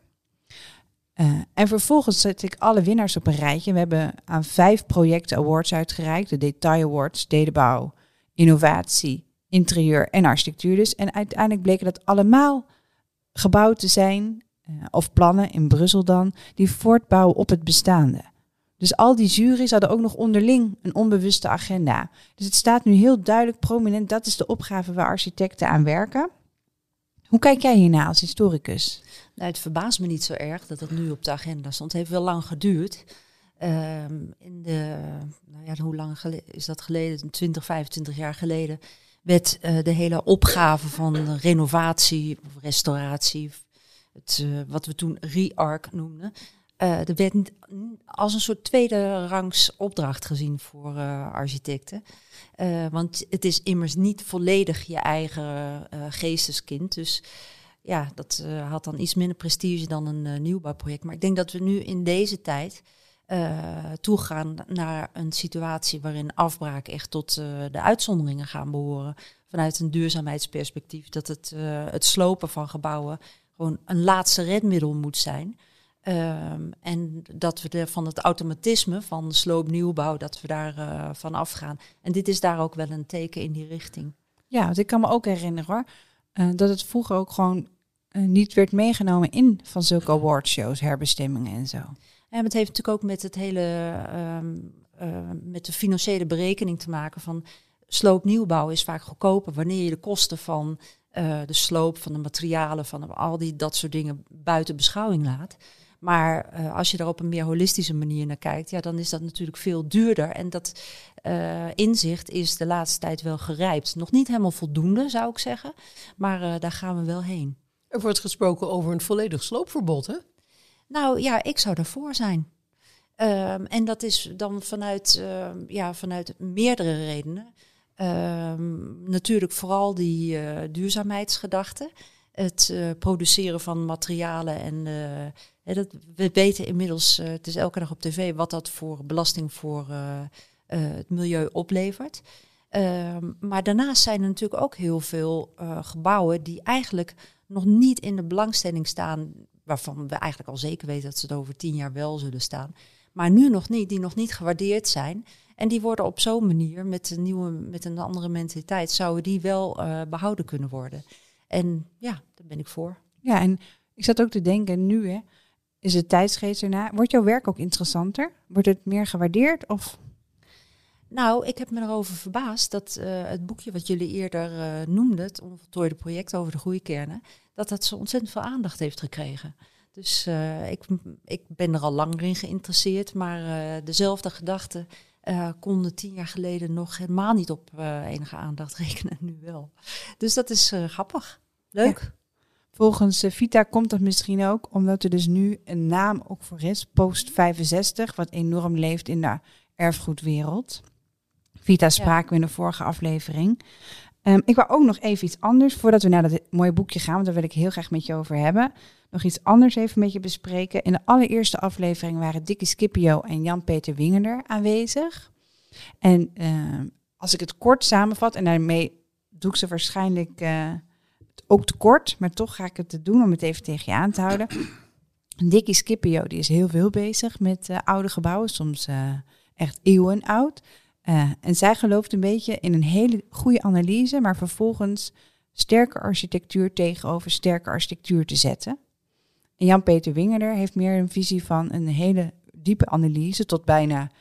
Uh, en vervolgens zet ik alle winnaars op een rijtje. We hebben aan vijf projecten awards uitgereikt. De Detail Awards, stedenbouw, innovatie, interieur en architectuur dus. En uiteindelijk bleken dat allemaal gebouwen te zijn, uh, of plannen in Brussel dan, die voortbouwen op het bestaande. Dus al die juries hadden ook nog onderling een onbewuste agenda. Dus het staat nu heel duidelijk prominent, dat is de opgave waar architecten aan werken. Hoe kijk jij hierna als historicus? Nou, het verbaast me niet zo erg dat het nu op de agenda stond. Het heeft wel lang geduurd. Um, in de, nou ja, hoe lang is dat geleden? 20, 25 jaar geleden werd uh, de hele opgave van renovatie of restauratie, het, uh, wat we toen re-arc noemden, uh, er werd als een soort tweede rangs opdracht gezien voor uh, architecten. Uh, want het is immers niet volledig je eigen geesteskind. Dus ja, dat had dan iets minder prestige dan een nieuwbouwproject. Maar ik denk dat we nu in deze tijd toegaan naar een situatie waarin afbraak echt tot de uitzonderingen gaan behoren. Vanuit een duurzaamheidsperspectief. Dat het, het slopen van gebouwen gewoon een laatste redmiddel moet zijn. Um, en dat we er van het automatisme van sloopnieuwbouw, dat we daar uh, van afgaan. En dit is daar ook wel een teken in die richting. Ja, want ik kan me ook herinneren hoor, uh, dat het vroeger ook gewoon uh, niet werd meegenomen in van zulke awardshows, herbestemmingen en zo. En het heeft natuurlijk ook met het hele, um, met de financiële berekening te maken van sloopnieuwbouw is vaak goedkoper wanneer je de kosten van de sloop, van de materialen, van al die dat soort dingen buiten beschouwing laat. Maar uh, als je er op een meer holistische manier naar kijkt, ja, dan is dat natuurlijk veel duurder. En dat uh, inzicht is de laatste tijd wel gerijpt. Nog niet helemaal voldoende, zou ik zeggen. Maar uh, daar gaan we wel heen. Er wordt gesproken over een volledig sloopverbod, hè? Nou ja, ik zou daarvoor zijn. Um, en dat is dan vanuit, ja, vanuit meerdere redenen. Um, natuurlijk vooral die duurzaamheidsgedachte het uh, produceren van materialen en uh, dat, we weten inmiddels, uh, het is elke dag op tv, wat dat voor belasting voor het milieu oplevert. Ehm, maar daarnaast zijn er natuurlijk ook heel veel gebouwen die eigenlijk nog niet in de belangstelling staan, waarvan we eigenlijk al zeker weten dat ze het over tien jaar wel zullen staan, maar nu nog niet, die nog niet gewaardeerd zijn. En die worden op zo'n manier, met een, nieuwe, met een andere mentaliteit, zouden die wel behouden kunnen worden. En ja, daar ben ik voor. Ja, en ik zat ook te denken, nu hè, is het tijdsgeest erna. Wordt jouw werk ook interessanter? Wordt het meer gewaardeerd? Of? Nou, ik heb me erover verbaasd dat uh, het boekje wat jullie eerder uh, noemden, het onvoltooide project over de groeikernen, dat dat zo ontzettend veel aandacht heeft gekregen. Dus uh, ik, ik ben er al langer in geïnteresseerd, maar dezelfde gedachten konden tien jaar geleden nog helemaal niet op enige aandacht rekenen, nu wel. Dus dat is grappig. Leuk. Ja. Volgens uh, Vita komt dat misschien ook omdat er dus nu een naam ook voor is, Post 65, wat enorm leeft in de erfgoedwereld. Vita spraken ja. we in de vorige aflevering. Um, ik wou ook nog even iets anders, voordat we naar dat mooie boekje gaan, want daar wil ik heel graag met je over hebben. Nog iets anders even met je bespreken. In de allereerste aflevering waren Dickie Scipio en Jan-Peter Wingender aanwezig. En uh, als ik het kort samenvat, en daarmee doe ik ze waarschijnlijk... Uh, ook te kort, maar toch ga ik het doen om het even tegen je aan te houden. Dickie Scipio die is heel veel bezig met uh, oude gebouwen, soms uh, echt eeuwen oud. Uh, en zij gelooft een beetje in een hele goede analyse, maar vervolgens sterke architectuur tegenover sterke architectuur te zetten. En Jan-Peter Wingerder heeft meer een visie van een hele diepe analyse tot bijna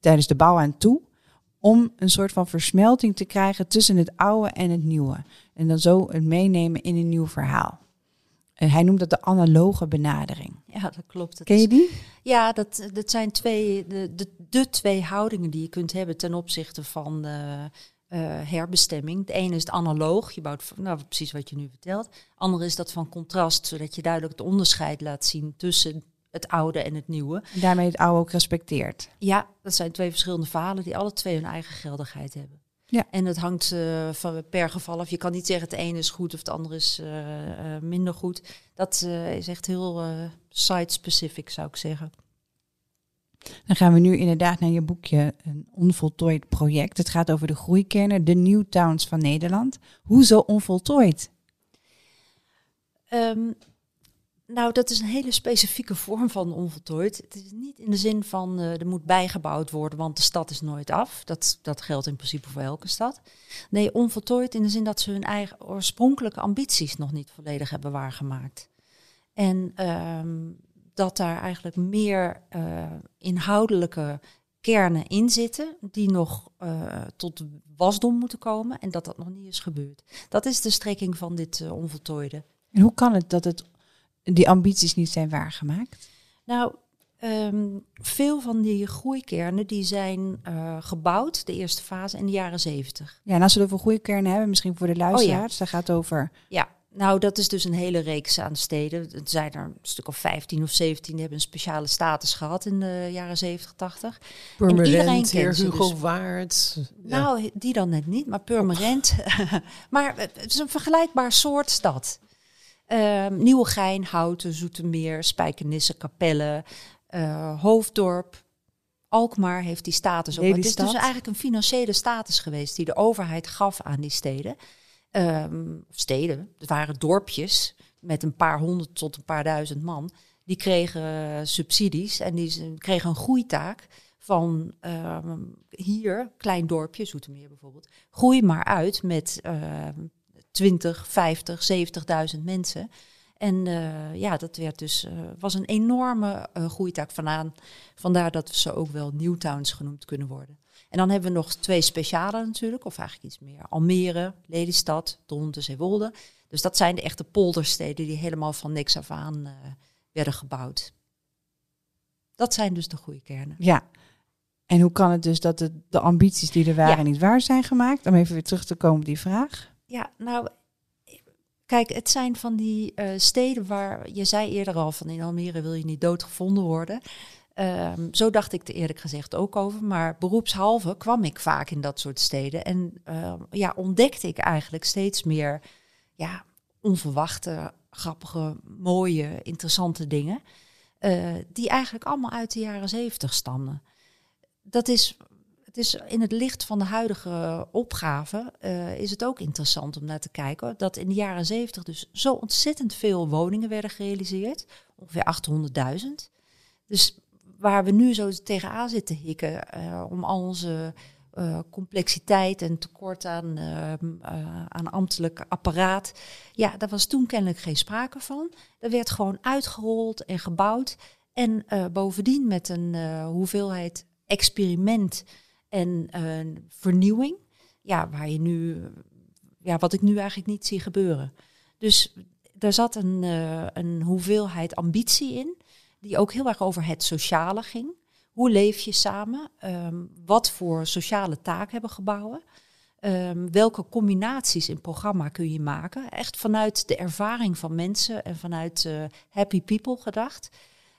tijdens de bouw aan toe om een soort van versmelting te krijgen tussen het oude en het nieuwe. En dan zo het meenemen in een nieuw verhaal. En hij noemt dat de analoge benadering. Ja, dat klopt. Dat Ken je is, die? Ja, dat, dat zijn twee, de, de, de twee houdingen die je kunt hebben ten opzichte van uh, uh, herbestemming. De ene is het analoog, je bouwt nou, precies wat je nu vertelt. De andere is dat van contrast, zodat je duidelijk het onderscheid laat zien tussen het oude en het nieuwe. En daarmee het oude ook respecteert. Ja, dat zijn twee verschillende verhalen die alle twee hun eigen geldigheid hebben. Ja. En het hangt eh, van per geval af. Je kan niet zeggen het ene is goed of het andere is eh, eh, minder goed. Dat is echt heel site-specific, zou ik zeggen. Dan gaan we nu inderdaad naar je boekje Een onvoltooid project. Het gaat over de groeikernen, de New Towns van Nederland. Hoezo onvoltooid? Ehm, nou, dat is een hele specifieke vorm van onvoltooid. Het is niet in de zin van eh, er moet bijgebouwd worden, want de stad is nooit af. Dat, dat geldt in principe voor elke stad. Nee, onvoltooid in de zin dat ze hun eigen oorspronkelijke ambities nog niet volledig hebben waargemaakt. En ehm, dat daar eigenlijk meer eh, inhoudelijke kernen in zitten die nog eh, tot wasdom moeten komen en dat dat nog niet is gebeurd. Dat is de strekking van dit onvoltooide. En hoe kan het dat het, die ambities niet zijn waargemaakt? Nou, ehm, veel van die groeikernen die zijn eh, gebouwd, de eerste fase, in de jaren zeventig. Ja, en als we het over groeikernen hebben, misschien voor de luisteraars, dat gaat over... Ja, nou dat is dus een hele reeks aan steden. Het zijn er een stuk of 15 of 17 die hebben een speciale status gehad in de jaren 70, 80. iedereen Purmerend, kent Heer Hugo dus. Waard. Ja. Nou, die dan net niet, maar Purmerend. maar het is een vergelijkbaar soort stad. Ehm Nieuwegein, Houten, Zoetermeer, Spijkenisse, Capelle, eh, Hoofddorp. Alkmaar heeft die status ook. Het is dus eigenlijk een financiële status geweest die de overheid gaf aan die steden. Ehm, steden, het waren dorpjes met een paar honderd tot een paar duizend man. Die kregen eh, subsidies en die kregen een groeitaak van ehm, hier, klein dorpje, Zoetermeer bijvoorbeeld. Groei maar uit met 20, 50, 70.000 mensen. En eh, ja, dat werd dus, eh, was een enorme eh, groeitaak vandaan. Vandaar dat ze ook wel Newtowns genoemd kunnen worden. En dan hebben we nog twee speciale natuurlijk, of eigenlijk iets meer. Almere, Lelystad, Dronten, Zeewolde. Dus dat zijn de echte poldersteden die helemaal van niks af aan werden gebouwd. Dat zijn dus de groeikernen. Ja. En hoe kan het dus dat de, de ambities die er waren Ja. niet waar zijn gemaakt? Om even weer terug te komen op die vraag. Ja, nou, kijk, het zijn van die eh, steden waar je zei eerder al van in Almere wil je niet doodgevonden worden. Ehm, zo dacht ik er eerlijk gezegd ook over. Maar beroepshalve kwam ik vaak in dat soort steden. En ehm, ja, ontdekte ik eigenlijk steeds meer ja, onverwachte, grappige, mooie, interessante dingen. eh, die eigenlijk allemaal uit de jaren zeventig stammen. Dat is het is in het licht van de huidige opgave eh, is het ook interessant om naar te kijken. Dat in de jaren zeventig dus zo ontzettend veel woningen werden gerealiseerd. Ongeveer 800.000. Dus waar we nu zo tegenaan zitten hikken eh, om al onze eh, complexiteit en tekort aan, aan ambtelijk apparaat. Ja, daar was toen kennelijk geen sprake van. Er werd gewoon uitgerold en gebouwd. En bovendien met een hoeveelheid experiment en eh, vernieuwing. Ja, waar je nu, ja, wat ik nu eigenlijk niet zie gebeuren. Dus daar zat een, eh, een hoeveelheid ambitie in, die ook heel erg over het sociale ging. Hoe leef je samen? Ehm, wat voor sociale taak hebben gebouwen? Ehm, welke combinaties in programma kun je maken? Echt vanuit de ervaring van mensen en vanuit eh, happy people gedacht.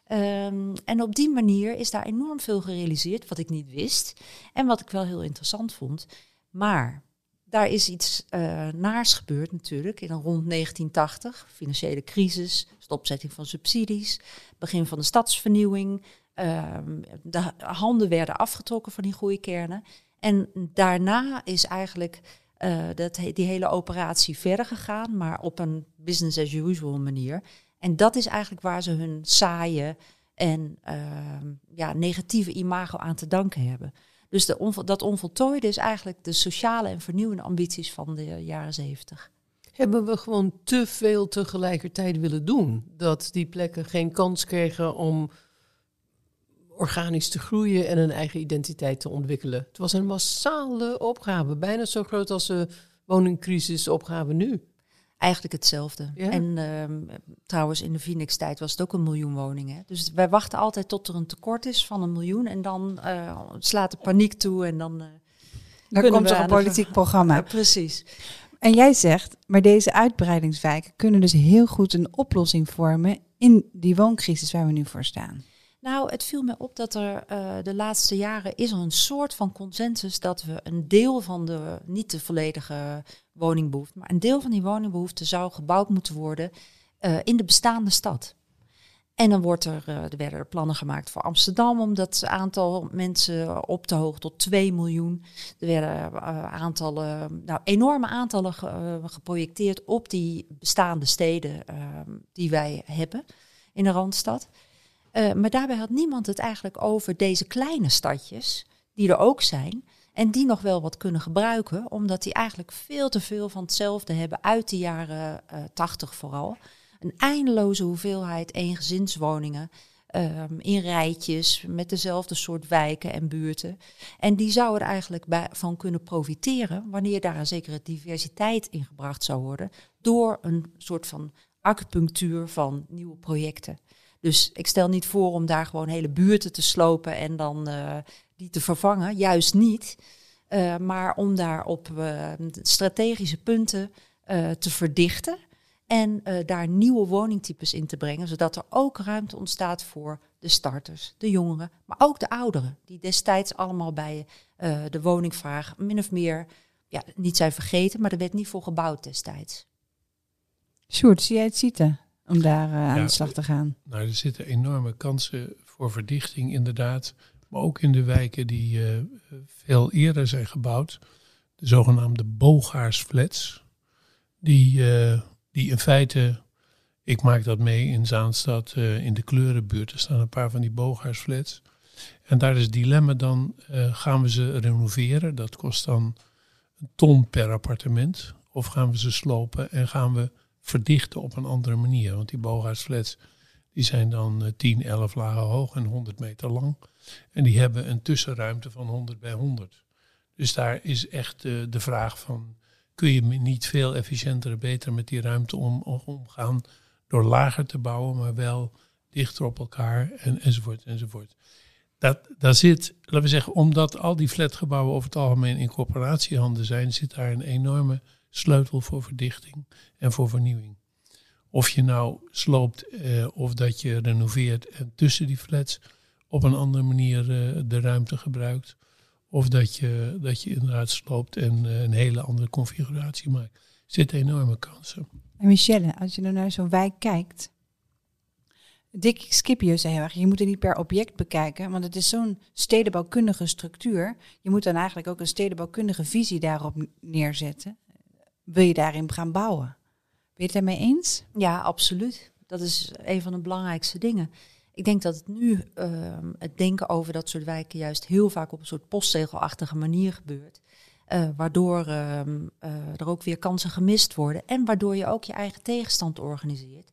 Ehm, en op die manier is daar enorm veel gerealiseerd, wat ik niet wist. En wat ik wel heel interessant vond. Maar daar is iets eh, naars gebeurd natuurlijk. In rond 1980, financiële crisis, stopzetting van subsidies, begin van de stadsvernieuwing. Ehm, de handen werden afgetrokken van die groeikernen. En daarna is eigenlijk eh, dat, die hele operatie verder gegaan, maar op een business as usual manier. En dat is eigenlijk waar ze hun saaie en ehm, ja, negatieve imago aan te danken hebben. Dus de dat onvoltooide is eigenlijk de sociale en vernieuwende ambities van de jaren zeventig. Hebben we gewoon te veel tegelijkertijd willen doen? Dat die plekken geen kans kregen om organisch te groeien en een eigen identiteit te ontwikkelen. Het was een massale opgave, bijna zo groot als de woningcrisisopgave nu. Eigenlijk hetzelfde. Ja? En ehm, trouwens, in de Phoenix-tijd was het ook een miljoen woningen. Dus wij wachten altijd tot er een tekort is van een miljoen. En dan eh, slaat de paniek toe en dan... eh, Dan Kunnen komt er een de- politiek programma. ja, precies. En jij zegt, maar deze uitbreidingswijken kunnen dus heel goed een oplossing vormen in die wooncrisis waar we nu voor staan. Nou, het viel me op dat er uh, de laatste jaren is er een soort van consensus dat we een deel van de, niet de volledige woningbehoefte, maar een deel van die woningbehoefte zou gebouwd moeten worden uh, in de bestaande stad. En dan wordt er, uh, er werden er plannen gemaakt voor Amsterdam om dat aantal mensen op te hogen tot 2 miljoen. Er werden uh, aantallen, nou, enorme aantallen ge, geprojecteerd op die bestaande steden ehm, die wij hebben in de Randstad. maar daarbij had niemand het eigenlijk over deze kleine stadjes, die er ook zijn. En die nog wel wat kunnen gebruiken, omdat die eigenlijk veel te veel van hetzelfde hebben uit de jaren 80 vooral een eindeloze hoeveelheid eengezinswoningen. Um, in rijtjes met dezelfde soort wijken en buurten. En die zouden er eigenlijk van kunnen profiteren wanneer daar een zekere diversiteit in gebracht zou worden door een soort van acupunctuur van nieuwe projecten. Dus ik stel niet voor om daar gewoon hele buurten te slopen en dan uh, die te vervangen, juist niet. Uh, maar om daar op uh, strategische punten te verdichten en daar nieuwe woningtypes in te brengen, zodat er ook ruimte ontstaat voor de starters, de jongeren, maar ook de ouderen, die destijds allemaal bij de woningvraag min of meer ja, niet zijn vergeten, maar er werd niet voor gebouwd destijds. Sjoerd, zie jij het zitten om daar uh, aan ja, de slag te gaan? Nou, er zitten enorme kansen voor verdichting inderdaad, maar ook in de wijken die veel eerder zijn gebouwd, de zogenaamde bogaarsflats, die die in feite, ik maak dat mee in Zaanstad, in de kleurenbuurt. Er staan een paar van die booghuisflats. En daar is het dilemma dan, gaan we ze renoveren? Dat kost dan een ton per appartement. Of gaan we ze slopen en gaan we verdichten op een andere manier? Want die booghuisflats die zijn dan uh, 10, 11 lagen hoog en 100 meter lang. En die hebben een tussenruimte van 100 bij 100. Dus daar is echt uh, de vraag van kun je niet veel efficiënter en beter met die ruimte om, omgaan door lager te bouwen, maar wel dichter op elkaar en, enzovoort enzovoort. Dat, daar zit, laten we zeggen, omdat al die flatgebouwen over het algemeen in corporatiehanden zijn, zit daar een enorme sleutel voor verdichting en voor vernieuwing. Of je nou sloopt eh, of dat je renoveert en tussen die flats op een andere manier eh, de ruimte gebruikt. Of dat je, dat je inderdaad sloopt en uh, een hele andere configuratie maakt. Er zitten enorme kansen. En Michelle, als je nou naar zo'n wijk kijkt. Dick Scipio zei heel erg, je moet het niet per object bekijken, want het is zo'n stedenbouwkundige structuur. Je moet dan eigenlijk ook een stedenbouwkundige visie daarop neerzetten. Wil je daarin gaan bouwen? Ben je het daarmee eens? Ja, absoluut. Dat is een van de belangrijkste dingen. Ik denk dat het nu uh, het denken over dat soort wijken juist heel vaak op een soort postzegelachtige manier gebeurt. Uh, waardoor uh, er ook weer kansen gemist worden. En waardoor je ook je eigen tegenstand organiseert.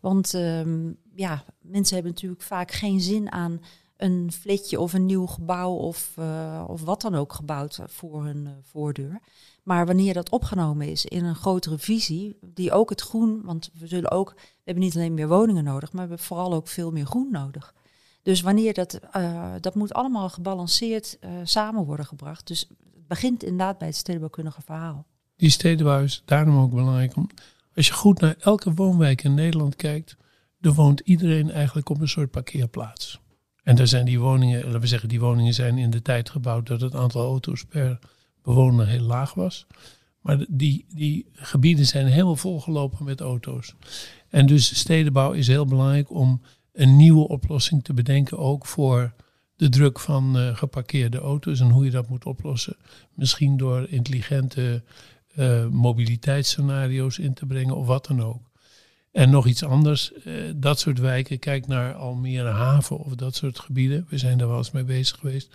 Want ehm, ja, mensen hebben natuurlijk vaak geen zin aan een fletje of een nieuw gebouw of, uh, of wat dan ook gebouwd voor hun voordeur. Maar wanneer dat opgenomen is in een grotere visie, die ook het groen, want we zullen ook, we hebben niet alleen meer woningen nodig, maar we hebben vooral ook veel meer groen nodig. Dus wanneer dat, uh, dat moet allemaal gebalanceerd samen worden gebracht. Dus het begint inderdaad bij het stedenbouwkundige verhaal. Die stedenbouw is daarom ook belangrijk. Als je goed naar elke woonwijk in Nederland kijkt, dan woont iedereen eigenlijk op een soort parkeerplaats. En daar zijn die woningen, laten we zeggen, die woningen zijn in de tijd gebouwd dat het aantal auto's per bewoner heel laag was. Maar die, die gebieden zijn helemaal volgelopen met auto's. En dus stedenbouw is heel belangrijk om een nieuwe oplossing te bedenken, ook voor de druk van uh, geparkeerde auto's en hoe je dat moet oplossen. Misschien door intelligente uh, mobiliteitsscenario's in te brengen of wat dan ook. En nog iets anders, uh, dat soort wijken, kijk naar Almere Haven of dat soort gebieden. We zijn daar wel eens mee bezig geweest.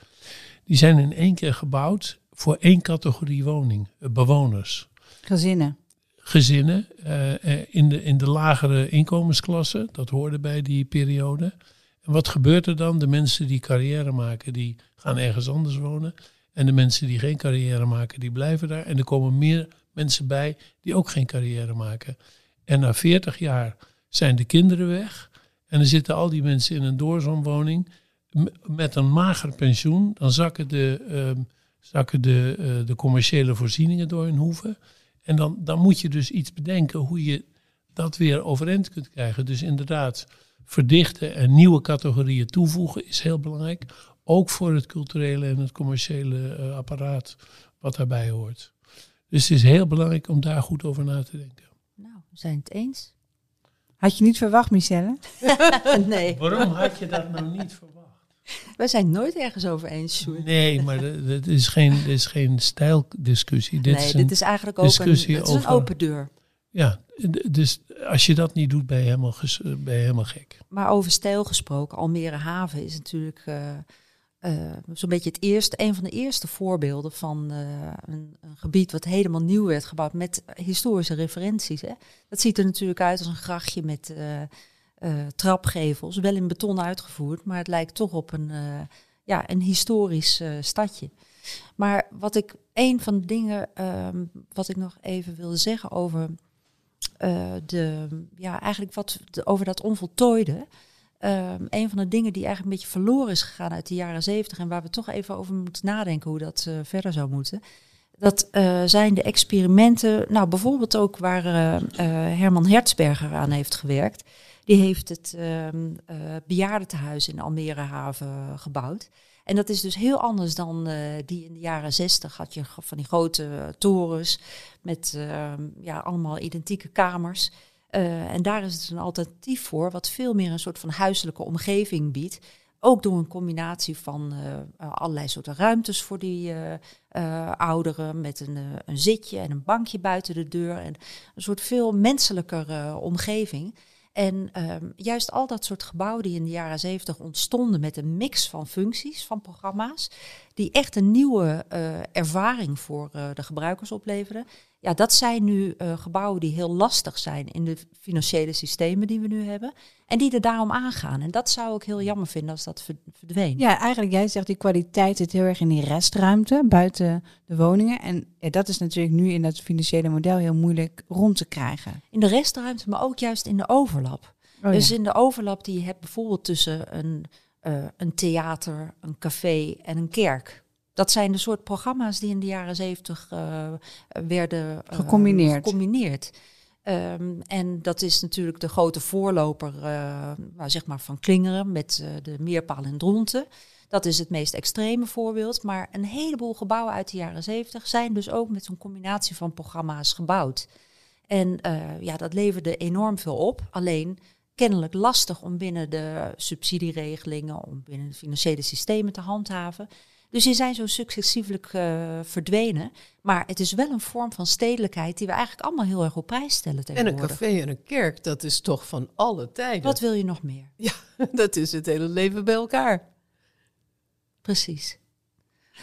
Die zijn in één keer gebouwd voor één categorie woning, uh, bewoners. Gezinnen. Gezinnen uh, in, de, in de lagere inkomensklasse, dat hoorde bij die periode. En wat gebeurt er dan? De mensen die carrière maken, die gaan ergens anders wonen. En de mensen die geen carrière maken, die blijven daar. En er komen meer mensen bij die ook geen carrière maken. En na 40 jaar zijn de kinderen weg. En dan zitten al die mensen in een doorzonwoning met een mager pensioen. Dan zakken de, uh, zakken de, uh, de commerciële voorzieningen door hun hoeven. En dan, dan moet je dus iets bedenken hoe je dat weer overeind kunt krijgen. Dus inderdaad, verdichten en nieuwe categorieën toevoegen is heel belangrijk. Ook voor het culturele en het commerciële eh, apparaat wat daarbij hoort. Dus het is heel belangrijk om daar goed over na te denken. Nou, we zijn het eens. Had je niet verwacht, Michelle? nee, Waarom had je dat nou niet verwacht? we zijn nooit ergens over eens, Sjoerd. Nee, maar dat is geen, dit is geen stijldiscussie. Dit nee, is dit is eigenlijk ook een, het is een open deur. Ja, dus als je dat niet doet, ben je helemaal, ben je helemaal gek. Maar over stijl gesproken, Almere Haven is natuurlijk eh, eh, zo'n beetje het eerste, een van de eerste voorbeelden van eh, een, een gebied wat helemaal nieuw werd gebouwd met historische referenties. Hè. Dat ziet er natuurlijk uit als een grachtje met eh, trapgevels, wel in beton uitgevoerd, maar het lijkt toch op een, eh, ja, een historisch eh, stadje. Maar wat ik, een van de dingen ehm, wat ik nog even wilde zeggen over de, ja, eigenlijk wat over dat onvoltooide. Ehm, een van de dingen die eigenlijk een beetje verloren is gegaan uit de jaren zeventig en waar we toch even over moeten nadenken hoe dat verder zou moeten. Dat zijn de experimenten, nou bijvoorbeeld ook waar Herman Hertzberger aan heeft gewerkt. Die heeft het eh bejaardentehuis in Almere Haven gebouwd. En dat is dus heel anders dan eh, die in de jaren zestig had je van die grote eh, torens met ehm, ja, allemaal identieke kamers. En daar is het een alternatief voor, wat veel meer een soort van huiselijke omgeving biedt. Ook door een combinatie van allerlei soorten ruimtes voor die ouderen. Met een, een zitje en een bankje buiten de deur. En een soort veel menselijker omgeving. En ehm, juist al dat soort gebouwen die in de jaren zeventig ontstonden met een mix van functies, van programma's, die echt een nieuwe eh, ervaring voor eh, de gebruikers opleverden. Ja, dat zijn nu eh, gebouwen die heel lastig zijn in de financiële systemen die we nu hebben. En die er daarom aangaan. En dat zou ik heel jammer vinden als dat ver- verdween. Ja, eigenlijk, jij zegt die kwaliteit zit heel erg in die restruimte buiten de woningen. En ja, dat is natuurlijk nu in dat financiële model heel moeilijk rond te krijgen. In de restruimte, maar ook juist in de overlap. Oh, dus in de overlap die je hebt bijvoorbeeld tussen een, eh, een theater, een café en een kerk. Dat zijn de soort programma's die in de jaren zeventig eh, werden eh, Gecombineerd. gecombineerd. Ehm, en dat is natuurlijk de grote voorloper eh, nou, zeg maar van Klingeren met de Meerpaal en Dronten. Dat is het meest extreme voorbeeld. Maar een heleboel gebouwen uit de jaren zeventig zijn dus ook met zo'n combinatie van programma's gebouwd. En ja, dat leverde enorm veel op. Alleen kennelijk lastig om binnen de subsidieregelingen, om binnen de financiële systemen te handhaven. Dus die zijn zo successievelijk eh, verdwenen. Maar het is wel een vorm van stedelijkheid die we eigenlijk allemaal heel erg op prijs stellen En een tegenwoordig. café en een kerk, dat is toch van alle tijden. Wat wil je nog meer? Ja, dat is het hele leven bij elkaar. Precies.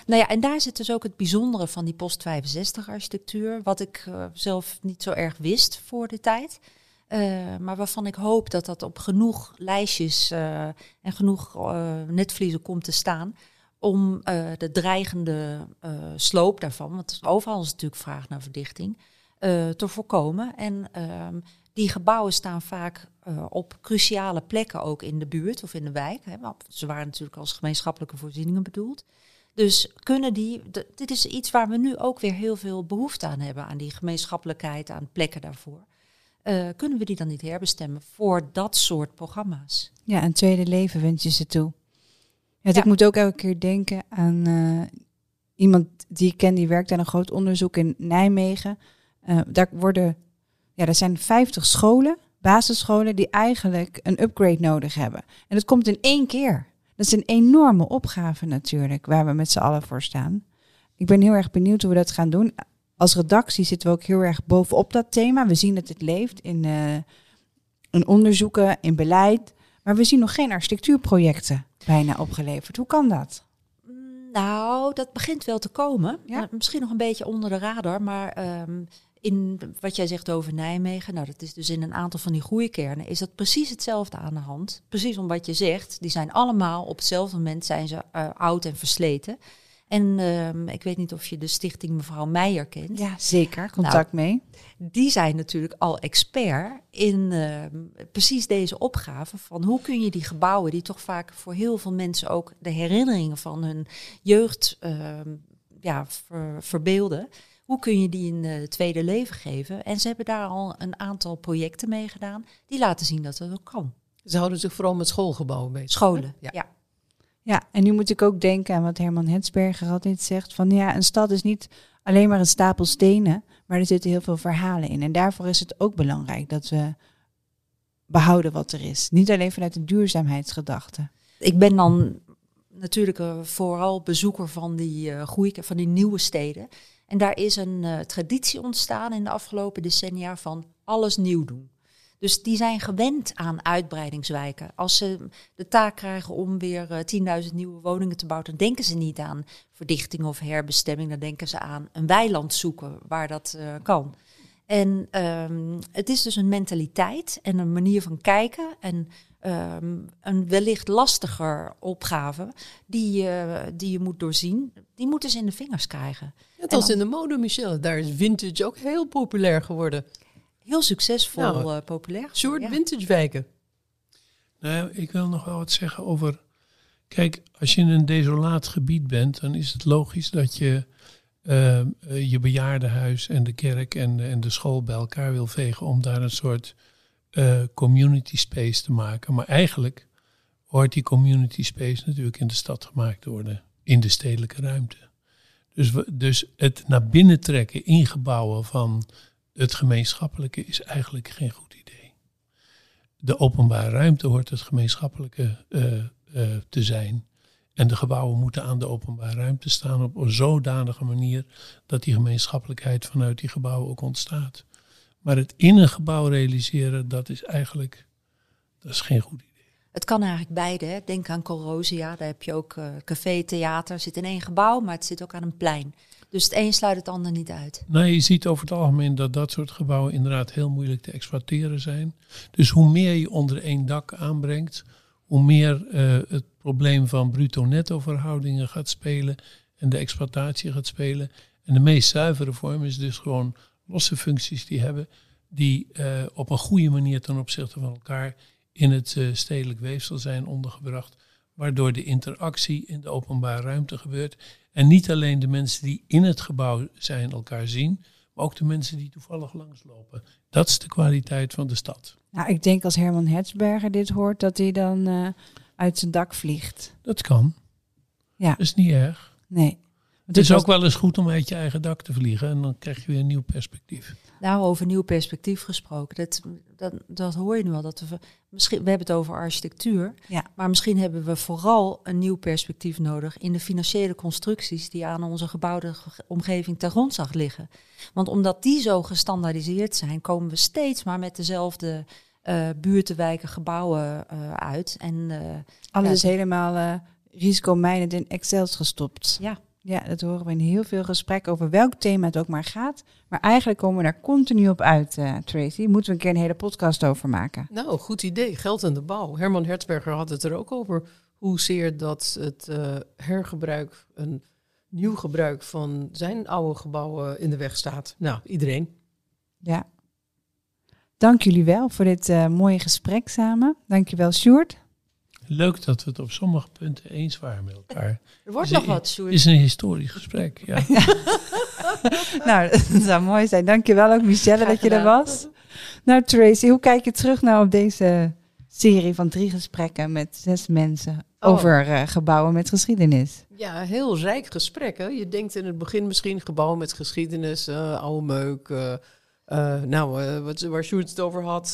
Nou ja, en daar zit dus ook het bijzondere van die post-65 architectuur, wat ik eh, zelf niet zo erg wist voor de tijd. Eh, maar waarvan ik hoop dat dat op genoeg lijstjes en genoeg netvliezen komt te staan. Om eh, de dreigende eh, sloop daarvan, want overal is natuurlijk vraag naar verdichting, eh, te voorkomen. En ehm, die gebouwen staan vaak op cruciale plekken ook in de buurt of in de wijk. Hè. Maar ze waren natuurlijk als gemeenschappelijke voorzieningen bedoeld. Dus kunnen die, dit is iets waar we nu ook weer heel veel behoefte aan hebben, aan die gemeenschappelijkheid, aan plekken daarvoor. Kunnen we die dan niet herbestemmen voor dat soort programma's? Ja, een tweede leven wens je ze toe. Ja, Ja. Ik moet ook elke keer denken aan eh, iemand die ik ken, die werkt aan een groot onderzoek in Nijmegen. Eh, daar worden, ja, er zijn 50 scholen, basisscholen, die eigenlijk een upgrade nodig hebben. En dat komt in één keer. Dat is een enorme opgave natuurlijk, waar we met z'n allen voor staan. Ik ben heel erg benieuwd hoe we dat gaan doen. Als redactie zitten we ook heel erg bovenop dat thema. We zien dat het leeft in, eh, in onderzoeken, in beleid. Maar we zien nog geen architectuurprojecten bijna opgeleverd. Hoe kan dat? Nou, dat begint wel te komen. Ja? Misschien nog een beetje onder de radar, maar ehm, in wat jij zegt over Nijmegen, nou dat is dus in een aantal van die groeikernen, is dat precies hetzelfde aan de hand. Precies om wat je zegt, die zijn allemaal op hetzelfde moment zijn ze eh, oud en versleten. En ehm, ik weet niet of je de stichting mevrouw Meijer kent. Ja, zeker. Contact mee. die zijn natuurlijk al expert in ehm, precies deze opgave van hoe kun je die gebouwen, die toch vaak voor heel veel mensen ook de herinneringen van hun jeugd ehm, ja, ver- verbeelden, hoe kun je die een eh, tweede leven geven? En ze hebben daar al een aantal projecten mee gedaan die laten zien dat het ook kan. Ze houden zich vooral met schoolgebouwen bezig. Scholen, Ja. ja. Ja, en nu moet ik ook denken aan wat Herman Hetsberger altijd zegt: van ja, een stad is niet alleen maar een stapel stenen, maar er zitten heel veel verhalen in. En daarvoor is het ook belangrijk dat we behouden wat er is. Niet alleen vanuit de duurzaamheidsgedachte. Ik ben dan natuurlijk vooral bezoeker van die, groei, van die nieuwe steden. En daar is een eh, traditie ontstaan in de afgelopen decennia van alles nieuw doen. Dus die zijn gewend aan uitbreidingswijken. Als ze de taak krijgen om weer eh, 10.000 nieuwe woningen te bouwen, dan denken ze niet aan verdichting of herbestemming. Dan denken ze aan een weiland zoeken waar dat eh, kan. En ehm, het is dus een mentaliteit en een manier van kijken en ehm, een wellicht lastiger opgave die, je die je moet doorzien. Die moeten ze in de vingers krijgen. Net als dan- in de mode, Michelle. Daar is vintage ook heel populair geworden. Heel succesvol, Nou, eh, populair. Soort Ja. vintage wijken. Nou, ik wil nog wel wat zeggen over. Kijk, als je in een desolaat gebied bent, dan is het logisch dat je eh, eh, je bejaardenhuis en de kerk en, de- en de school bij elkaar wil vegen om daar een soort eh, community space te maken. Maar eigenlijk hoort die community space natuurlijk in de stad gemaakt te worden, in de stedelijke ruimte. Dus, we, dus het naar binnen trekken in gebouwen van het gemeenschappelijke is eigenlijk geen goed idee de openbare ruimte hoort het gemeenschappelijke eh, eh, te zijn. En de gebouwen moeten aan de openbare ruimte staan op een zodanige manier dat die gemeenschappelijkheid vanuit die gebouwen ook ontstaat. Maar het in een gebouw realiseren, dat is eigenlijk dat is geen goed idee. Het kan eigenlijk beide. Denk aan Colrosia, daar heb je ook eh, café, theater. zit in één gebouw, maar het zit ook aan een plein. Dus het een sluit het ander niet uit. Nou, je ziet over het algemeen dat dat soort gebouwen inderdaad heel moeilijk te exploiteren zijn. Dus hoe meer je onder één dak aanbrengt, hoe meer eh, het probleem van bruto-netto verhoudingen gaat spelen en de exploitatie gaat spelen. En de meest zuivere vorm is dus gewoon losse functies die hebben, die eh, op een goede manier ten opzichte van elkaar in het eh, stedelijk weefsel zijn ondergebracht, waardoor de interactie in de openbare ruimte gebeurt. En niet alleen de mensen die in het gebouw zijn elkaar zien, maar ook de mensen die toevallig langslopen. Dat is de kwaliteit van de stad. Nou, ik denk als Herman Hetsberger dit hoort, dat hij dan eh, uit zijn dak vliegt. Dat kan. Ja. Dat is niet erg. Nee. Het is ook wel eens goed om uit je eigen dak te vliegen en dan krijg je weer een nieuw perspectief. Nou, over nieuw perspectief gesproken. Dat, dat, dat hoor je nu al. Dat we, misschien, we hebben het over architectuur. Ja. Maar misschien hebben we vooral een nieuw perspectief nodig in de financiële constructies die aan onze gebouwde ge- omgeving ten grondslag liggen. Want omdat die zo gestandaardiseerd zijn, komen we steeds maar met dezelfde eh buurten, wijken, gebouwen eh, uit. En eh, Alles Ja. is helemaal risicomijnend in Excels gestopt. ja, Ja, dat horen we in heel veel gesprekken over welk thema het ook maar gaat. Maar eigenlijk komen we daar continu op uit, eh, Tracy. Moeten we een keer een hele podcast over maken. Nou, goed idee. Geld in de bouw. Herman Hertzberger had het er ook over. Hoezeer dat het eh, hergebruik, een nieuw gebruik van zijn oude gebouwen in de weg staat. Nou, iedereen. Ja. Dank jullie wel voor dit eh, mooie gesprek samen. Dankjewel, Sjoerd. Leuk dat we het op sommige punten eens waren met elkaar. er wordt Is nog wat, Sjoerd. Het is een historisch gesprek. Ja. nou, dat zou mooi zijn. Dankjewel ook, Michelle, dat je er was. Nou, Tracy, hoe kijk je terug nou op deze serie van drie gesprekken met zes mensen Oh. over eh, gebouwen met geschiedenis? Ja, heel rijk gesprek. Hè? Je denkt in het begin misschien gebouwen met geschiedenis, eh, oude meuk. eh, nou, eh, wat, waar Sjoerd het over had,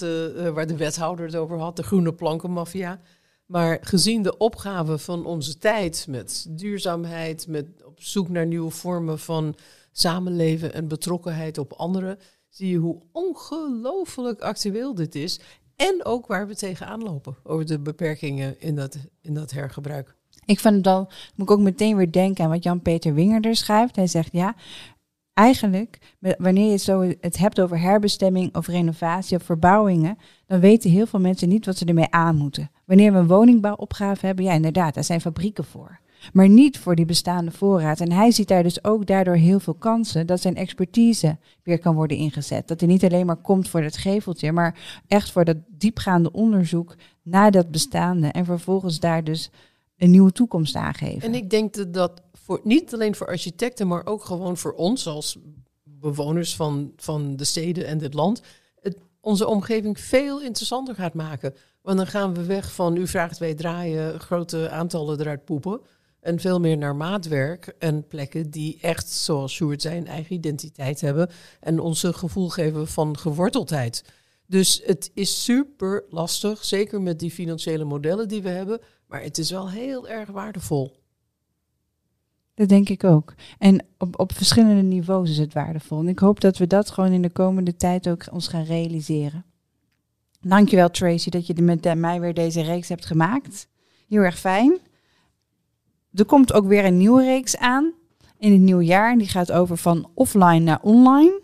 waar de wethouder het over had, de groene plankenmafia. Maar gezien de opgave van onze tijd met duurzaamheid, met op zoek naar nieuwe vormen van samenleven en betrokkenheid op anderen, zie je hoe ongelooflijk actueel dit is. En ook waar we tegenaan lopen over de beperkingen in dat, in dat hergebruik. Ik vind het dan, moet ik ook meteen weer denken aan wat Jan-Peter Wingerder schrijft. Hij zegt, ja, eigenlijk, wanneer je zo het hebt over herbestemming of renovatie of verbouwingen, dan weten heel veel mensen niet wat ze ermee aan moeten. Wanneer we een woningbouwopgave hebben, ja inderdaad, daar zijn fabrieken voor. Maar niet voor die bestaande voorraad. En hij ziet daar dus ook daardoor heel veel kansen dat zijn expertise weer kan worden ingezet. Dat hij niet alleen maar komt voor het geveltje, maar echt voor dat diepgaande onderzoek naar dat bestaande. En vervolgens daar dus een nieuwe toekomst aangeven. En ik denk dat dat niet alleen voor architecten, maar ook gewoon voor ons als bewoners van, van de steden en dit land, het onze omgeving veel interessanter gaat maken. Want dan gaan we weg van u vraagt wij draaien, grote aantallen eruit poepen. En veel meer naar maatwerk en plekken die echt, zoals Sjoerd zijn, eigen identiteit hebben. En ons een gevoel geven van geworteldheid. Dus het is super lastig, zeker met die financiële modellen die we hebben. Maar het is wel heel erg waardevol. Dat denk ik ook. En op, op verschillende niveaus is het waardevol. En ik hoop dat we dat gewoon in de komende tijd ook ons gaan realiseren. Dankjewel Tracy dat je met mij weer deze reeks hebt gemaakt. Heel erg fijn. Er komt ook weer een nieuwe reeks aan in het nieuwe jaar. En die gaat over van offline naar online.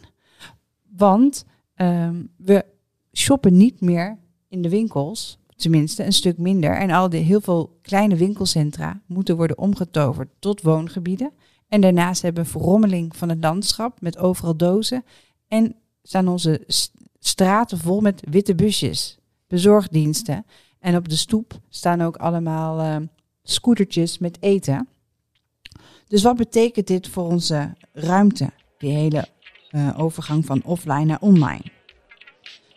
Want um, we shoppen niet meer in de winkels, tenminste een stuk minder. En al die heel veel kleine winkelcentra moeten worden omgetoverd tot woongebieden. En daarnaast hebben we verrommeling van het landschap met overal dozen. En staan onze straten vol met witte busjes, bezorgdiensten. En op de stoep staan ook allemaal uh, scootertjes met eten. Dus wat betekent dit voor onze ruimte, die hele uh, overgang van offline naar online?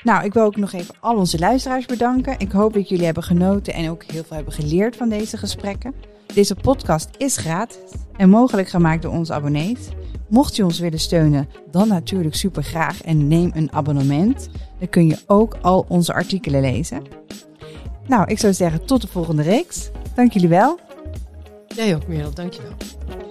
Nou, ik wil ook nog even al onze luisteraars bedanken. Ik hoop dat jullie hebben genoten en ook heel veel hebben geleerd van deze gesprekken. Deze podcast is gratis en mogelijk gemaakt door onze abonnees. Mocht je ons willen steunen, dan natuurlijk super graag en neem een abonnement. Dan kun je ook al onze artikelen lezen. Nou, ik zou zeggen tot de volgende reeks. Dank jullie wel. Jij ook, Merel. Dank je wel.